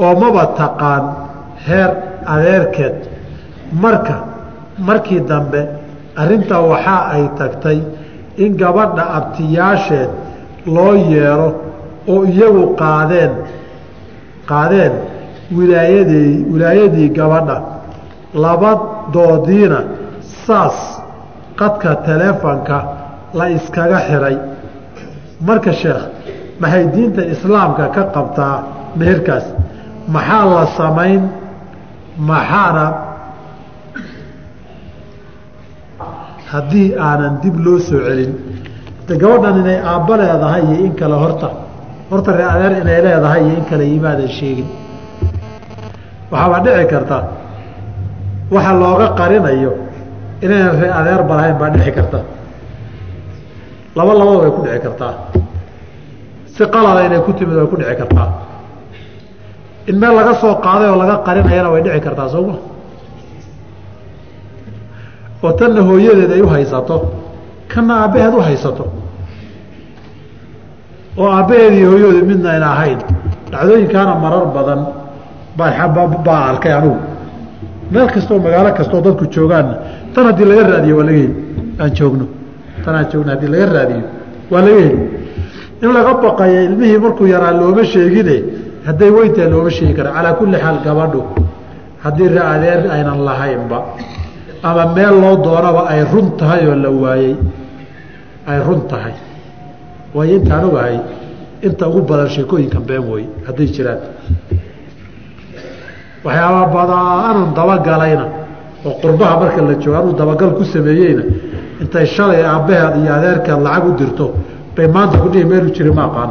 Oo maba taqaan heer adeerkeed. Marka markii dambe arrintaa waxaa ay tagtay in gabadha abtiyaasheed loo yeero oo iyagu qaadeen qaadeen wilaayadii wilaayadii gabadha. Labadoodiina saas qadka teleefonka la iskaga xiray. Marka sheekh maxay diinta islaamka ka qabtaa meherkaas? Maxaa la samayn? Maxaana? Haddii aanan dib loo soo celin de gabadhan inay aabba leedahay iyo in kale horta. Horta ree adeer inay leedahay iyo in kale imaadan sheegin. Waxaabaa dhici karta waxa looga qarinayo inaynan ree adeerba lahayn baa dhici karta. Laba labada way ku dhici kartaa. Si qalada inay ku timid way ku dhici kartaa. In meel laga soo qaaday oo laga qarinayana way dhici kartaa sooma oo tanna hooyadeed ay u haysato kanna aabbaheed u haysato. Oo aabbaheed iyo hooyadeed midna ayna ahayn. Dhacdooyinkaana marar badan baa arkay anugu meel kastoo magaalo kastoo dadku joogaanna tan haddii laga raadiyo waa laga heli. Aan joogno. Tan aan joogno haddii laga raadiyo waa laga heli. In laga baqayo ilmihii markuu yaraa looma sheegine hadday weyntahay looma sheegi kara calaa kulli xaal gabadhu haddii adeer aynan lahaynba ama meel loo doonaba ay run tahay oo la waayey ay run tahay. Waayo intaan ogahay inta ugu badan sheekooyinkan been wey hadday jiraan waxyaaba badaanan dabagalayna oo qurbaha marka la joogo anuu dabagal ku sameeyeyna intay shalay aabbaheed iyo adeerkeed lacag u dirto bay maanta kudhihi meelu jiri ma aqaan.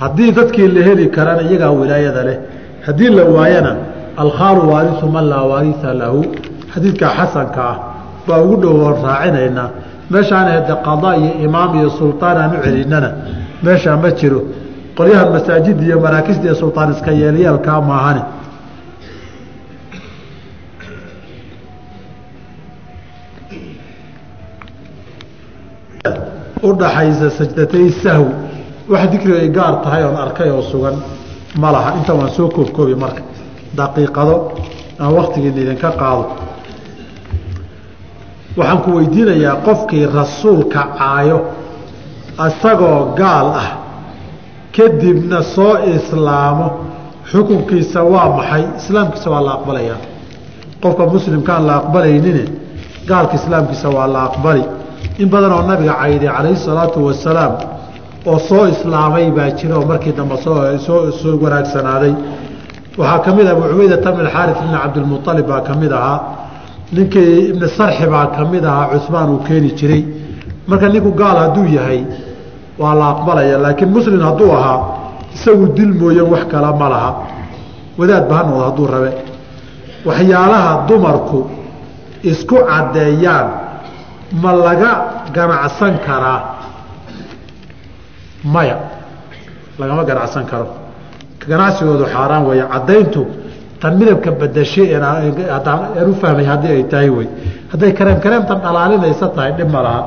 Haddii dadkii la heli karana iyagaa wilaayada leh haddii la waayana alkhaalu waarisu man laa waarisa lahu xadiidkaa xasanka ah baa ugu dhowoon raacinaynaa. Meeshaan hade qadaa iyo imaam iyo sultaan aan u celinana meeshaa ma jiro qolyahan masaajida iyo maraakisda iyo sultaan iska yeelyeelkaa maahane udhaxaysa sajdatay sahw wax dikriga ay gaar tahay oon arkay oo sugan ma laha. Inta waan soo koobkoobi marka. Daqiiqado aan waktigiina idinka qaado. Waxaan ku weydiinayaa qofkii rasuulka caayo isagoo gaal ah kadibna soo islaamo. Xukunkiisa waa maxay? Islaamkiisa waa la aqbalayaa qofka muslimkaan la aqbalaynine gaalka islaamkiisa waa la aqbali. In badan oo nabiga cayday calayhi salaatu wasalaam oo soo islaamay baa jira oo markii dambe soo wanaagsanaaday. Waxaa ka mid ah abu cubaydata bn xaari bn cabdilmualib baa ka mid ahaa. Ninkii ibni sarxi baa ka mid ahaa. Cusmaan uu keeni jiray. Marka ninku gaal hadduu yahay waa la aqbalaya laakiin muslim hadduu ahaa isagu dil mooye wax kala ma laha. Wadaad ba ha noqdo hadduu rabe. Waxyaalaha dumarku isku caddeeyaan ma laga ganacsan karaa? Maya lagama ganacsan karo. Ganacsigoodu xaaraan weeye. Caddayntu tan midabka badashe aan u fahmay haddii ay tahay wey hadday kareem kareemtan dhalaalinaysa tahay dhib ma laha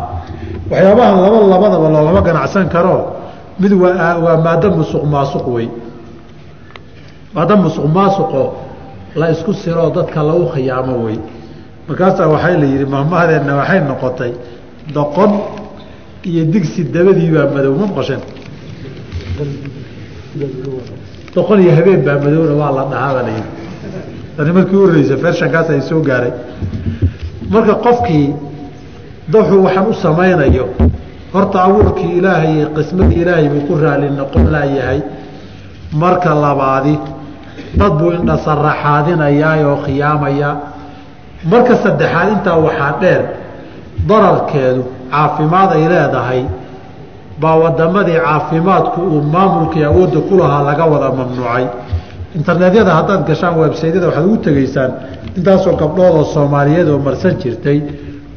waxyaabahan laba labadaba loolama ganacsan karo. Mid waa maado musuq maasuq wey maado musuq maasuqo la isku siroo dadka lagu khiyaamo wey markaasaa waxaa la yidhi mahmahdeenna waxay noqotay doqon iyo digsi dabadii baa madow ma maqasheen doqon iyo habeen baa madowna waa la dhahaa baa la yidhi. Tani markii u horeysa fershankaas ay soo gaaray. Marka qofkii daxuu waxaan u samaynayo. Horta abuurkii ilaahay iyo qismadii ilaahay buu ku raali noqon laayahay marka labaadi dad buu indhasaraxaadinayaa oo khiyaamaya. Marka saddexaad intaa waxaa dheer dararkeedu caafimaad ay leedahay. Baa wadamadii caafimaadku uu maamulkii awoodda ku lahaa laga wada mamnuucay. Internetyada haddaad gashaan websaydyada waxaad ugu tegeysaan intaasoo gabdhoodoo soomaaliyeed oo marsan jirtay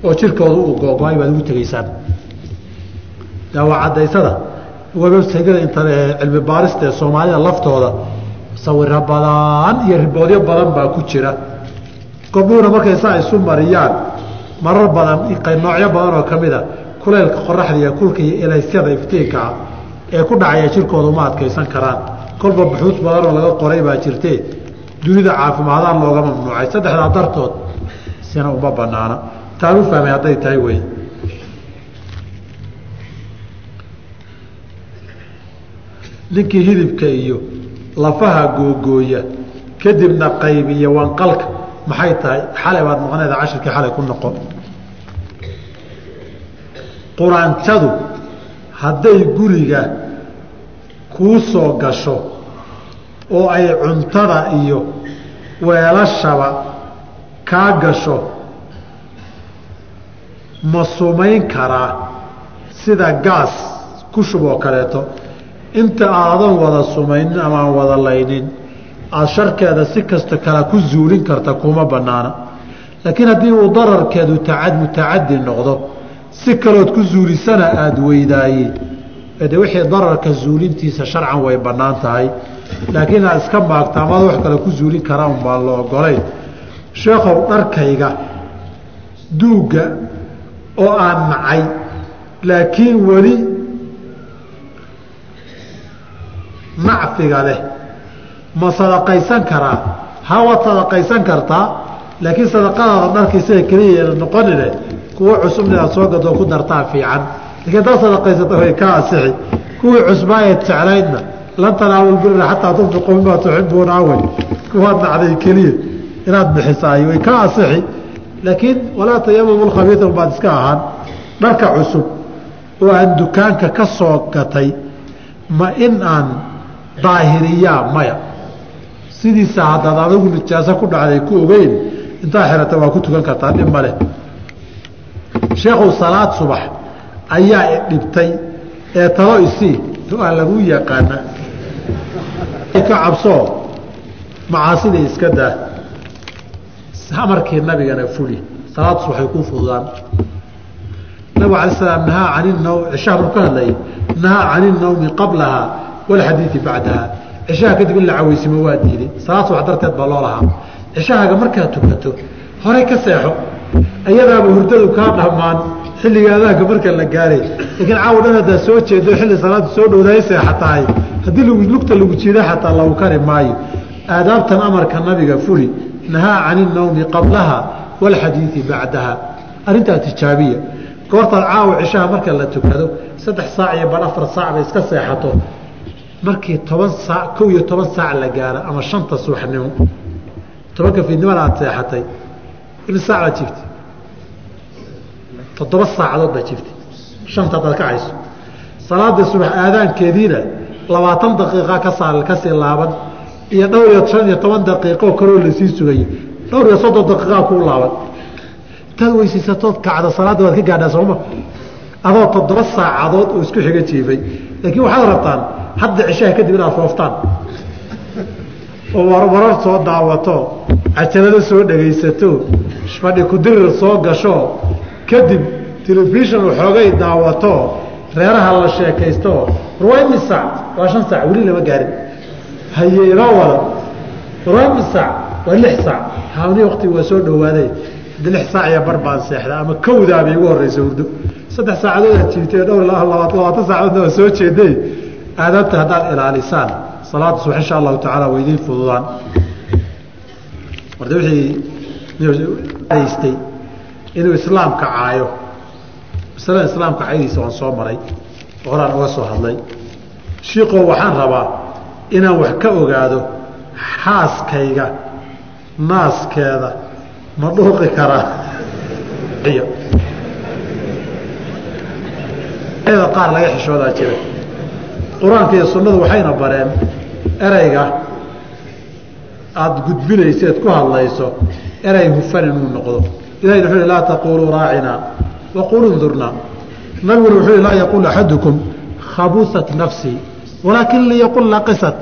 oo jirkooda uu googo-ay baad ugu tegeysaan. Daawa cadaysada websaydyada cilmi baarista ee soomaalida laftooda sawiro badan iyo riboodyo badan baa ku jira. Gabdhuhuna markay saa isu mariyaan marar badan noocyo badan oo ka mid a kuleylka qoraxda iyo kulka iyo elaysyada iftiinkaa ee ku dhacaya jirkooda uma adkaysan karaan. Kolba buxuud badanoo laga qoray baa jirtee dunida caafimaadaan looga mamnuucay. Saddexdaa dartood sina uma banaana taan u fahmay hadday tahay wey. Ninkii hidibka iyo lafaha googooya kadibna qaybiya wanqalka maxay tahay? Xalay baad maqneeda cashirkii xalay ku noqon. Quraantadu hadday guriga kuu soo gasho oo ay cuntada iyo weelashaba kaa gasho ma sumayn karaa sida gaas ku shub oo kaleeto. Inta aadan wada sumaynin amaan wada laynin aada sharkeeda si kasta kale ku zuulin karta kuma banaana laakiin haddii uu dararkeedu taad mutacadi noqdo si kalood ku zuulisana aada weydaaye. De wixii dararka zuulintiisa sharcan way bannaan tahay laakiin aad iska maagta amada wax kale ku zuulin karaa un baan la ogolayn sheekhow dharkayga duugga oo aan nacay. Laakiin weli nacfiga leh. Ma sadaqaysan karaa? Ha waad sadaqaysan kartaa laakiin sadaqadaada dharkiisaga keliya noqonine kuwo cusub inaad soo gadoo ku dartaa fiican. Lakiin haddaad sadaqaysata way ka asixi kuwii cusbaayeed jeclaydna lan tanaalu xataa tunfiquu mimaa tuxibuuna awey kuwaad nacday keliya inaad bixisaay way ka asixi laakiin walaa tayamamu lkhabiia baad iska ahaan. Dharka cusub oo aan dukaanka ka soo gatay ma in aan daahiriyaa maya. Sidiisa haddaad adigu nijaaso ku dhacday ku ogeyn intaa xirata waa ku tukan kartaa dhib maleh sheekhow salaad subax ayaa idhibtay ee talo isii waa lagu yaqaana ka cabsoo macaasida iska daa amarkii nabigana fuli. Salaad subaxay kuu fududaan. Nabig alay slam nahaa can inawm cishaha markuu ka hadlayay nahaa can innawmi qablaha walxadiidi bacdaha cishaha kadib in la caweysimo waa diiday. Salaad subax darteed baa loo lahaa. Cishahaaga markaad tukato horey ka seexo. Ayadaaba hurdadu kaa dhammaan. Xilliga adaanka marka la gaaray. Laakiin caawa dhan haddaad soo jeedo xilli salaada soo dhowdahay seexatahay. Haddii lugta lagu jiida xataa lagu kari maayo. Aadaabtan amarka nabiga fuli nahaa can innawmi qablaha walxadiidi bacdaha arrintaa tijaabiya goortaad caawa cishaha marka la tukado saddex saac iyo bal afar saac bay iska seexato markii toban saac kow iyo toban saac la gaaro ama shanta subaxnimo tobanka fiidnimada aad seexatay imis saac baad jiftay toddoba saacadood baad jiftay shanta hadaad ka cayso salaada subax aadaankeediina labaatan daqiiqa kasaa ka sii laaban iyo dhowr iyo shan iyo toban daqiiqoo kaloo la sii sugayo dhowr iyo soddon daqiiqaa kuu laaban intaad weysaysatood kacda salaadda waad ka gaadhaa sooma adoo toddoba saacadood oo isku xiga jiifay. Laakiin waxaad rabtaan hadda cishaha kadib inaad fooftaan. Oo warwarar soo daawato cajalado soo dhegaysato fadhi kudirir soo gasho kadib telefishon waxoogay daawato reeraha la sheekaysto. Warwaa imi saac waa shan saac weli lama gaarin haye inoo wada. Imi saac waa lix saac. Hawni waktiga waa soo dhawaaday haddi lix saac iyo bar baan seexda ama kawdaaba igu horeysa hurdo saddex saacadood aad jiibtay dhowr labaatan saacadoodna waa soo jeeday aadaabta haddaad ilaalisaan salaada subax insha allahu tacaala waa idiin fududaan. Marda wixii haystay inuu islaamka caayo. Masalada islaamka caydiisa waan soo maray horaan uga soo hadlay. Shiikoo waxaan rabaa inaan wax ka ogaado xaaskayga naaskeeda ma dhuuqi karaa? Qaar laga xishoodaa jira. Qur'aanka iyo sunnadu waxayna bareen ereyga aada gudbinayseed ku hadlayso erey hufan inuu noqdo. Ilahi wuxuu laa taquluu raacinaa waquluu ndurnaa nabiguna wuxuu laa yaquul axadukum khabusat nafsii walaakin liyaqul naqisat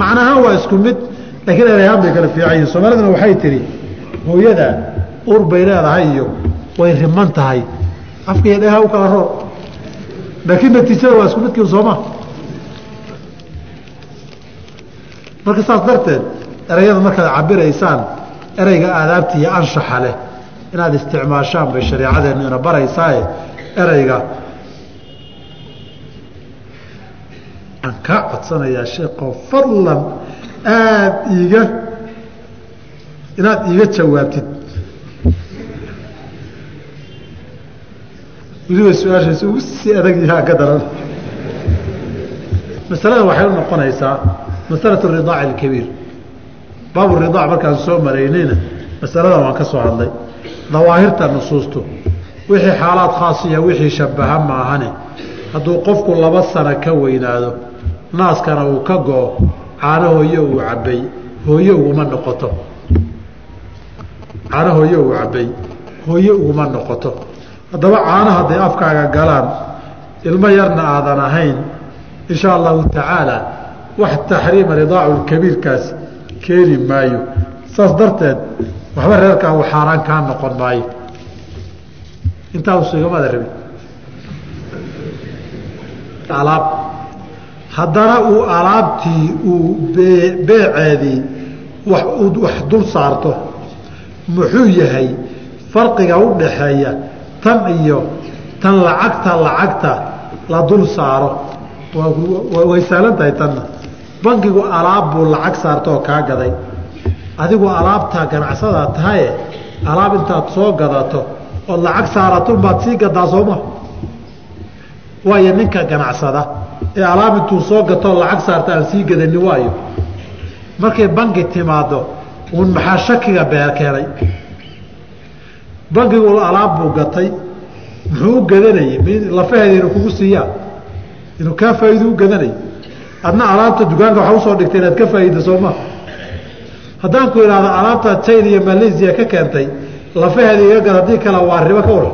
macnahaan waa isku mid laakiin ereyhaan bay kala fiican yihiin soomaaliduna waxay tihi hooyada ur bay leedahay iyo way riman tahay. Afkaiyo dheeha u kala roor laakiin natiijada waa isku midkiin sooma. Marka saas darteed ereyada markaad cabiraysaan ereyga aadaabta iyo anshaxa leh inaad isticmaashaan bay shareecadeennu ina baraysaaye ereyga waxaan kaa codsanayaa sheekoo fadlan aada iiga inaad iiga jawaabtid. Weliba su'aashaasi ugu sii adag yahaa ka daran. Masalada waxay u noqonaysaa masalatu ridaac alkabiir baabu ridaac markaan soo maraynayna masaladan waan ka soo hadlay. Dawaahirta nusuustu wixii xaalaad khaasiya wixii shabaha maahane. Hadduu qofku laba sano ka weynaado naaskana uu ka go-o caano hooye uu cabbay hooye uguma noqoto. Caano hooye uu cabbay hooye uguma noqoto. Haddaba caano hadday afkaaga galaan ilmo yarna aadan ahayn insha allahu tacaala wax taxriima ridaacu kabiirkaas keeni maayo. Saas darteed waxba reerkaa uu xaaraan kaa noqon maayo. Intaa usugamada rabin alaab haddana uu alaabtii uu beeceedii wax dul saarto muxuu yahay farqiga u dhaxeeya tan iyo tan lacagta lacagta la dul saaro. Way saalan tahay tanna. Bankigu alaab buu lacag saarta oo kaa gaday. Adigu alaabtaa ganacsadaa tahaye alaab intaad soo gadato ood lacag saarato unbaad sii gadaa sooma waayo ninka ganacsada ee alaab intuu soo gatoo lacag saarta aan sii gadani waayo. Markay banki timaado uun maxaa shakiga beer keenay bankigu alaab buu gatay muxuu u gadanayay lafaheeda inuu kugu siiyaa inuu kaa faa'iido u gadanay. Adna alaabta dukaanka waxa u soo dhigtay inaad ka faa'iida sooma haddaan ku idhaahdo alaabta china iyo malaysia ka keentay lafaheeda iga gad haddii kale waa ribo ka waran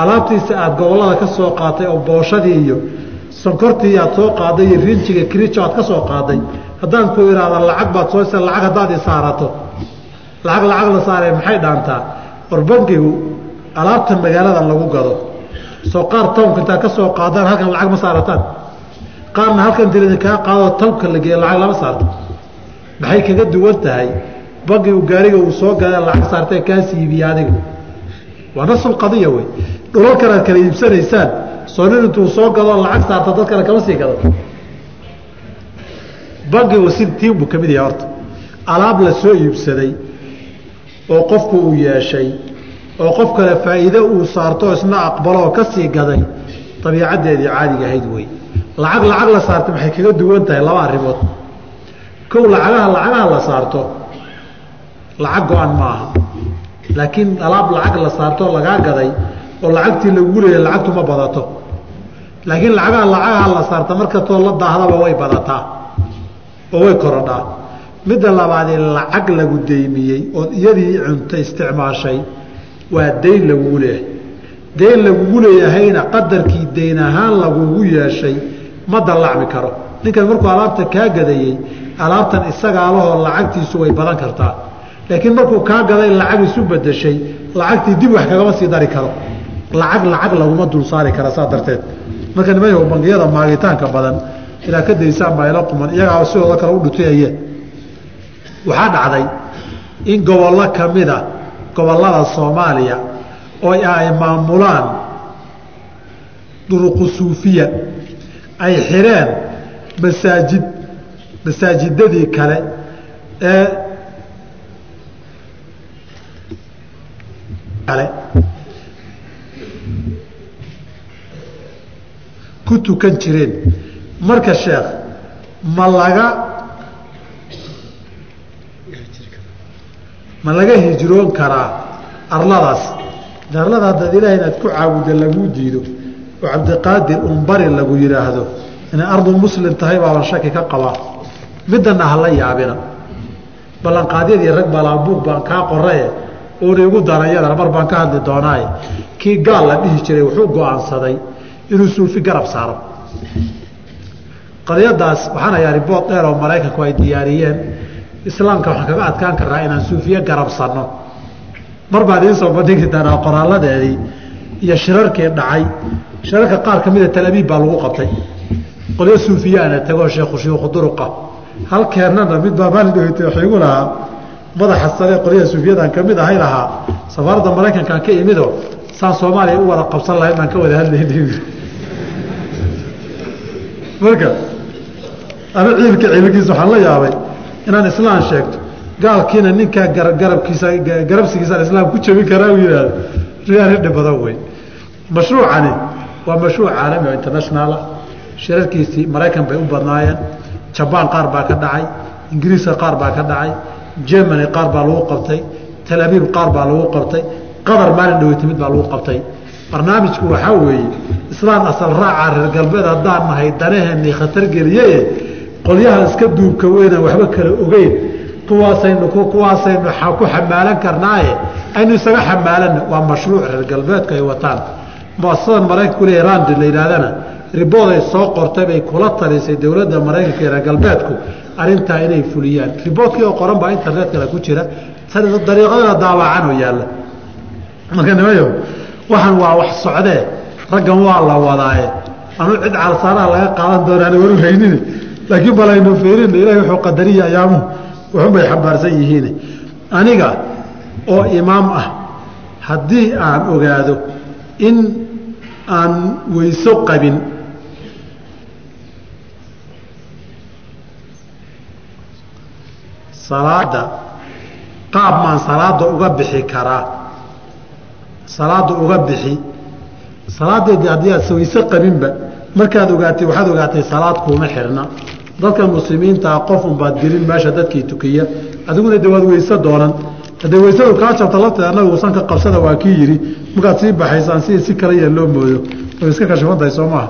alaabtiisa aada gobollada ka soo qaatay oo booshadii iyo sonkortii aad soo qaaday iyo rinjiga kirijo aad ka soo qaaday haddaan ku idhaahdo lacag baad soo lacag haddaad i saarato. Lacag lacag la saaree maxay dhaantaa? War bankigu alaabta magaalada lagu gado. Soo qaar townka intaad ka soo qaadaan halkan lacag ma saarataan. Qaarna halkan dilidi kaa qaadoo townka la geeyo lacag lama saarto maxay kaga duwan tahay? Bankigu gaariga uu soo gadee lacag saartee kaa siibiye adiga waa nasul qadiya wey dhulalkan aad kala iibsanaysaan soo intuu soo gadoo lacag saarta dad kale kama sii gado bankigu si tiin buu ka mid yahay horta. Alaab la soo iibsaday oo qofku uu yeeshay oo qof kale faa'iide uu saarto isna aqbalo oo ka sii gaday dabiicaddeedii caadiga ahayd wey lacag lacag la saartay maxay kaga duwan tahay laba arrimood. Kow lacagaha lacagaha la saarto lacag go-an ma aha laakiin alaab lacag la saarto lagaa gaday oo lacagtii lagu leeyay lacagtu ma badato. Laakiin lacagaha lacagaha la saarta markatoo la daahdaba way badataa oo way korodhaa. Midda labaadee lacag lagu deymiyey ood iyadii cunta isticmaashay waa dayn lagugu leeyahay dayn lagugu leeyahayna qadarkii dayn ahaan lagugu yeeshay ma dallacmi karo. Ninkan markuu alaabta kaa gadayey alaabtan isagaa lahoo lacagtiisu way badan kartaa. Laakiin markuu kaa gaday lacag isu bedeshay lacagtii dib wax kagama sii dari karo lacag lacag laguma dul saari kara saa darteed. Marka nimanyahu bangiyada maagitaanka badan inaad ka daysaan baa ila quman iyagaa sidooda kale u dhutiyayeen waxaa dhacday in gobollo ka mida gobollada soomaaliya oo ay maamulaan duruqu suufiya ay xireen masaajid masaajidadii kale ee kale ku tukan jireen. Marka sheekh ma laga ma laga hijroon karaa arladaas? Arlada haddaad ilaah inaad ku caabudda laguu diido oo cabdiqaadir unbari lagu yidhaahdo inay ardu muslim tahay baaban shaki ka qabaa. Midana hala yaabina. Ballanqaadyadii rag balaabuug baan kaa qoraye oona igu darayadana mar baan ka hadli doonaaye. Kii gaal la dhihi jiray wuxuu go'aansaday inuu suufi garab saaro. Qadiyadaas waxaan hayaa ribood dheer oo maraykanku ay diyaariyeen. Islaamka waxaan kaga adkaan karnaa inaan suufiye garabsanno. Mar baa idiin soo bandhigi doonaa qoraaladeedii iyo shirarkii dhacay. Shirarka qaar ka mida talabiib baa lagu qabtay. Qolyo suufiyaana tagoo sheekhu shiikhu duruqa. Halkeennana mid baa waxay igu lahaa madaxa sare qolyaha suufiyadan ka mid ahay lahaa. Safaaradda maraykankaan ka imido saan soomaaliya u wada qabsan lahayn baan ka wada hadlayna marka ama ciilka ciilkiisa waxaan la yaabay inaan islaan sheegto. Gaalkiina ninkaa garabkiisa garabsigiisaan islaam ku jabin karaa uu yidhaahdo riyaal hidhi badan wey mashruucani waa mashruuc caalami oo international ah. Shirarkiisii maraykan bay u badnaayeen. Jabaan qaar baa ka dhacay. Ingiriiska qaar baa ka dhacay. Germany qaar baa lagu qabtay. Tel abiib qaar baa lagu qabtay. Qatar maalin dhaweyta mid baa lagu qabtay barnaamijku waxaa weeye islaan asal raaca reer galbeed haddaan nahay danaheenii khatar geliye qolyaha iska duubka weynaan waxba kala ogeyn. Kuwaasaynu kuwaasaynu ku xamaalan karnaaye aynu isaga xamaalanna waa mashruuc reer galbeedku ay wataan. Muasasadan maraykanku randi la yidhahdana ribood ay soo qortay bay kula talisay dowladda maraykanka reer galbeedku arrintaa inay fuliyaan. Riboodkii oo qoran baa internetkale ku jira dariiqadana daawacan oo yaalla. Marka nimayo waxaan waa wax socdee. Raggan waa la wadaaye. Anu cid calsaanaha laga qaadan doonaan waru haynin laakiin balaynu fiirin ilahi wuxuu qadariya ayaamuhu wuxun bay xambaarsan yihiin. Aniga oo imaam ah haddii aan ogaado in aan weyso qabin salaada qaab maan salaada uga bixi karaa salaada uga bixi. Salaadeedii haddii aad qabinba markaad ogaatay waxaad ogaatay salaad kuuma xirna. Dadka muslimiintaa qofun baad gelin meesha dadkii tukiya. Adiguna de waad weyse doonan. Haddee weysadu kaa jabta lafteed annaga uusan ka qabsada waa kii yidhi. Markaad sii baxaysaan si si kala yee loo moodo way iska kashafantahay soo maaha.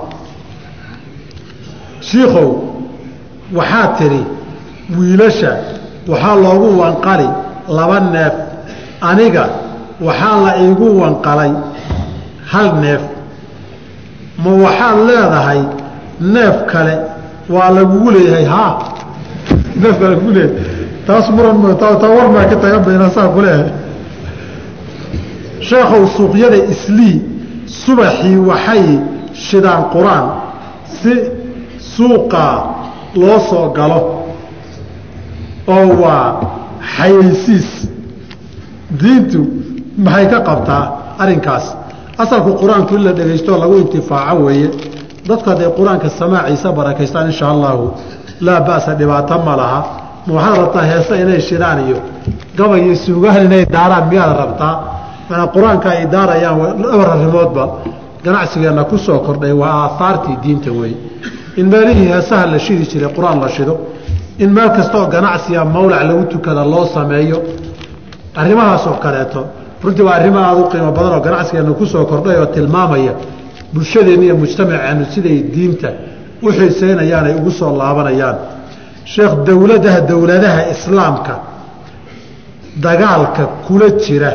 Shiikow waxaa tidhi wiilasha waxaa loogu wanqali laba neef. Aniga waxaa la iigu wanqalay hal neef. Ma waxaad leedahay neef kale waa lagugu leeyahay haa neef baa lagugu leeyahay taas muran taa war maa ka tagan bayna saa ku leeyahay. Sheekhow suuqyada islii subaxii waxay shidaan qur'aan si suuqaa loo soo galo oo waa xayeysiis. Diintu maxay ka qabtaa arrinkaas? Asalku qur'aanku in la dhegaystooo lagu intifaaco weeye. Dadku hadday qur'aanka samaaciisa barakaystaan insha allahu laa ba'sa dhibaato ma laha. Ma waxaad rabtaa heese inay shidaan iyo gabay iyo suugahan inay daaraan miyaad rabtaa? Mana qur'aanka ay daarayaan dhowr arrimoodba ganacsigeenna ku soo kordhay waa aahaartii diinta weeye. In meelihii heesaha la shidi jiray qur'aan la shido. In meel kastaoo ganacsiga mawlac lagu tukada loo sameeyo. Arrimahaasoo kaleeto runtii waa arrimo aada u qiimo badan oo ganacsigeenna ku soo kordhay oo tilmaamaya bulshadeenna iyo mujtamaceennu siday diinta u xiiseynayaan ay ugu soo laabanayaan. Sheekh dowladaha dowladaha islaamka dagaalka kula jira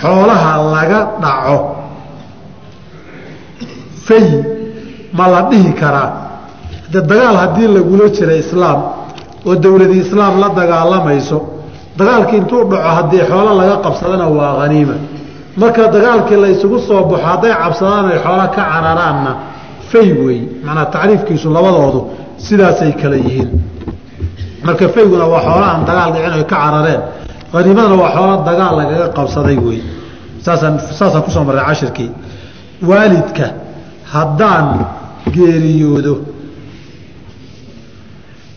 xoolaha laga dhaco fay ma la dhihi karaa? Dagaal haddii lagula jira islaam oo dowladii islaam la dagaalamayso dagaalkii intuu dhaco haddii xoolo laga qabsadana waa haniima marka dagaalkii la isugu soo baxo hadday cabsadaan ay xoolo ka cararaanna fay wey macnaa tacriifkiisu labadoodu sidaasay kale yihiin. Marka fayguna waa xoola aan dagaal dhicin oy ka carareen haniimadana waa xoola dagaal lagaga qabsaday wey saasaan saasaan ku soo marray cashirkii waalidka haddaan geeriyoodo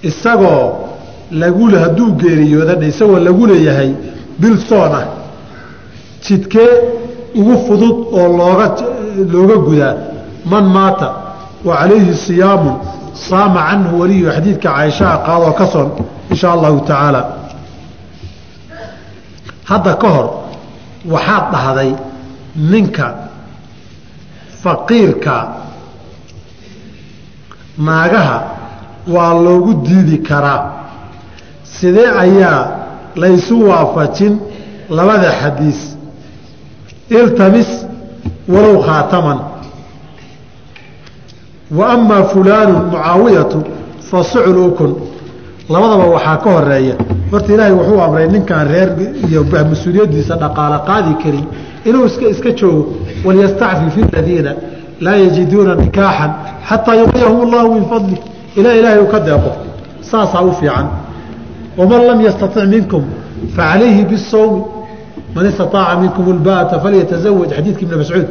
isagoo lagu hadduu geeriyooda isagoo lagu leeyahay bil soon ah jidkee ugu fudud oo looga looga gudaa man maata wa calayhi siyaamun saama canhu waliyu xadiidka caaishaha qaadoo ka son insha allahu tacaala. Hadda ka hor waxaad dhahday ninka faqiirka naagaha waa loogu diidi karaa sidee ayaa laysu waafajin labada xadiis? Iltamis walow khaataman. Wa amaa fulaanu mucaawiyatu fa suclukun labadaba waxaa ka horreeya horta ilaahay wuxuu amray ninkaan reer iyo mas'uuliyaddiisa dhaqaalo qaadi karin inuu iska iska joogo walyastacfif aladiina laa yajiduuna nikaaxan xataa yuqniyahum allahu min fadli. Ilaa ilaahay uu ka deeqo. Saasaa u fiican waman lam yastatic minkum facalayhi bisawmi man istaaaca minkum ulbaata falyatazawaj xadiidka ibn mascuud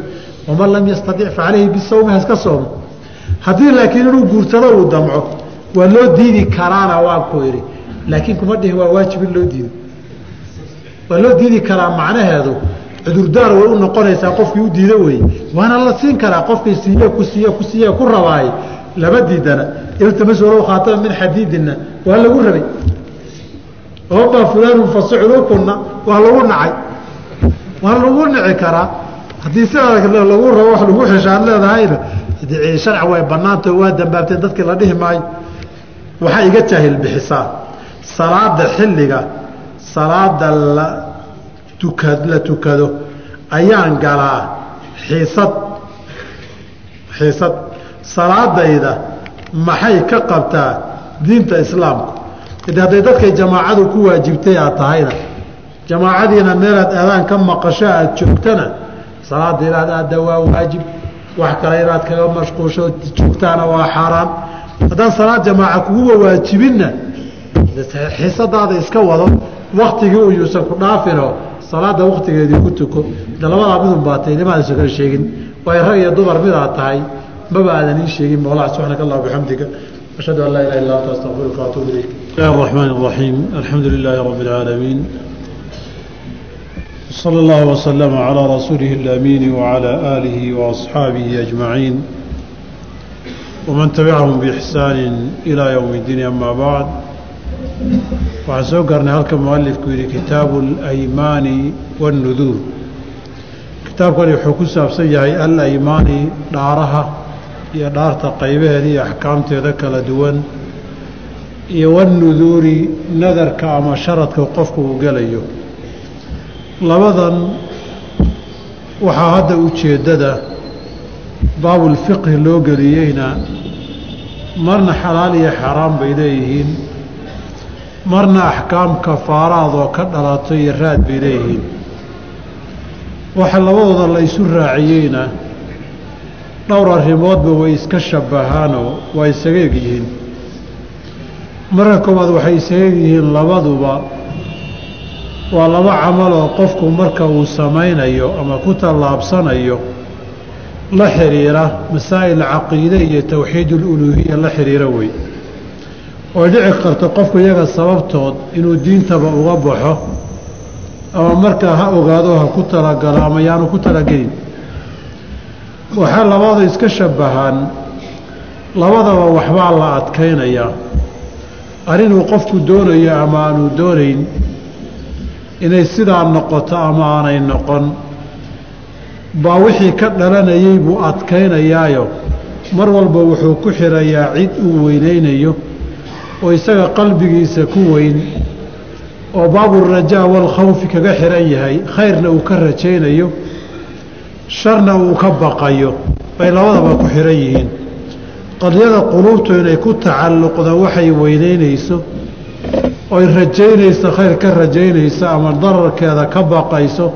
waman lam yastatic facalayhi bisawmi haska soomo haddii laakiin inuu guursado uu damco waa loo diidi karaana waan ku idhi laakiin kuma dhihin waa waajib in loo diido waa loo diidi karaa macnaheedu cudurdaar way u noqonaysaa qofkii u diida weye waana la siin karaa qofkii siiye ku siiye ku siiye ku rabaay lama diidana iltamas walow khaatama min xadiidina waa lagu rabay omaa fulaanu fasuclukunna waa lagu nacay. Waa lagu nici karaa. Haddii sidaa lagu rabo wax lagu xeshaan leedahayna sharci way banaanta waa dambaabteen dadkii la dhihi maayo. Waxaa iga jaahil bixisaa salaada xilliga salaada la tuka la tukado ayaan galaa. Xiisad. Xiisad. Salaadayda maxay ka qabtaa diinta islaamku de hadday dadkay jamaacadu ku waajibtay aad tahayna jamaacadiina meelaad aadaan ka maqasho aad joogtana salaada inaad aadda waa waajib. Wax kale inaad kaga mashquulsho joogtaana waa xaaraan haddaan salaad jamaaca kuguba waajibinna xiisadaada iska wado waktigii u yuusan ku dhaafinoo salaada waktigeedii ku tuko. Labadaa midun baatay nimaadayso kala sheegin. Waay rag iyo dumar midaad tahay maba aadan ii sheegin mawlac subxaanaka allah bixamdiga ashhadu an laa ilaha illa anta astaqfiruka waatuubu ilayk bismillahi الرحمن الرحيم الحمد لله رب العالمين صلى الله وسلم على رسوله الأمين وعلى آله وأصحابه أجمعين ومن تبعهم بإحسان إلى يوم الدين أما بعد waxaan soo gaarnay halka mualifku yidhi kitaabu alaymaani waannuduur kitaabkani wuxuu ku saabsan yahay alaymaani dhaaraha iyo dhaarta qaybaheeda iyo axkaamteeda kala duwan iyo wannuduuri nadarka ama sharadka qofku uu gelayo. Labadan waxaa hadda ujeeddada baabulfiqhi loo geliyeyna marna xalaal iyo xaaraan bay leeyihiin marna axkaam kafaaraad oo ka dhalato iyo raad bay leeyihiin. Waxa labadooda la isu raaciyeyna dhowr arrimoodba way iska shabbahaanoo waa isaga egyihiin marka koowaad waxay isaga egyihiin labaduba. Waa laba camal oo qofku marka uu samaynayo ama ku tallaabsanayo la xidhiira masaa'il caqiide iyo towxiidululuuhiya la xidhiira wey. Oy dhici karto qofku iyaga sababtood inuu diintaba uga baxo ama markaa ha ogaado ha ku talagalo ama yaanu ku talagelin waxaa labada iska shabbahaan labadaba waxbaa la adkaynayaa arrinuu qofku doonayo ama aanu doonayn inay sidaa noqoto ama aanay noqon baa wixii ka dhalanayay buu adkaynayaayo mar walba wuxuu ku xirayaa cid uu weynaynayo oo isaga qalbigiisa ku weyn oo baaburajaa walkhawfi kaga xiran yahay khayrna uu ka rajaynayo sharna uu ka baqayo bay labadaba ku xiran yihiin qadiyada quluubtu inay ku tacalluqda waxay weynaynayso oy rajaynayso khayr ka rajaynayso ama dararkeeda ka baqayso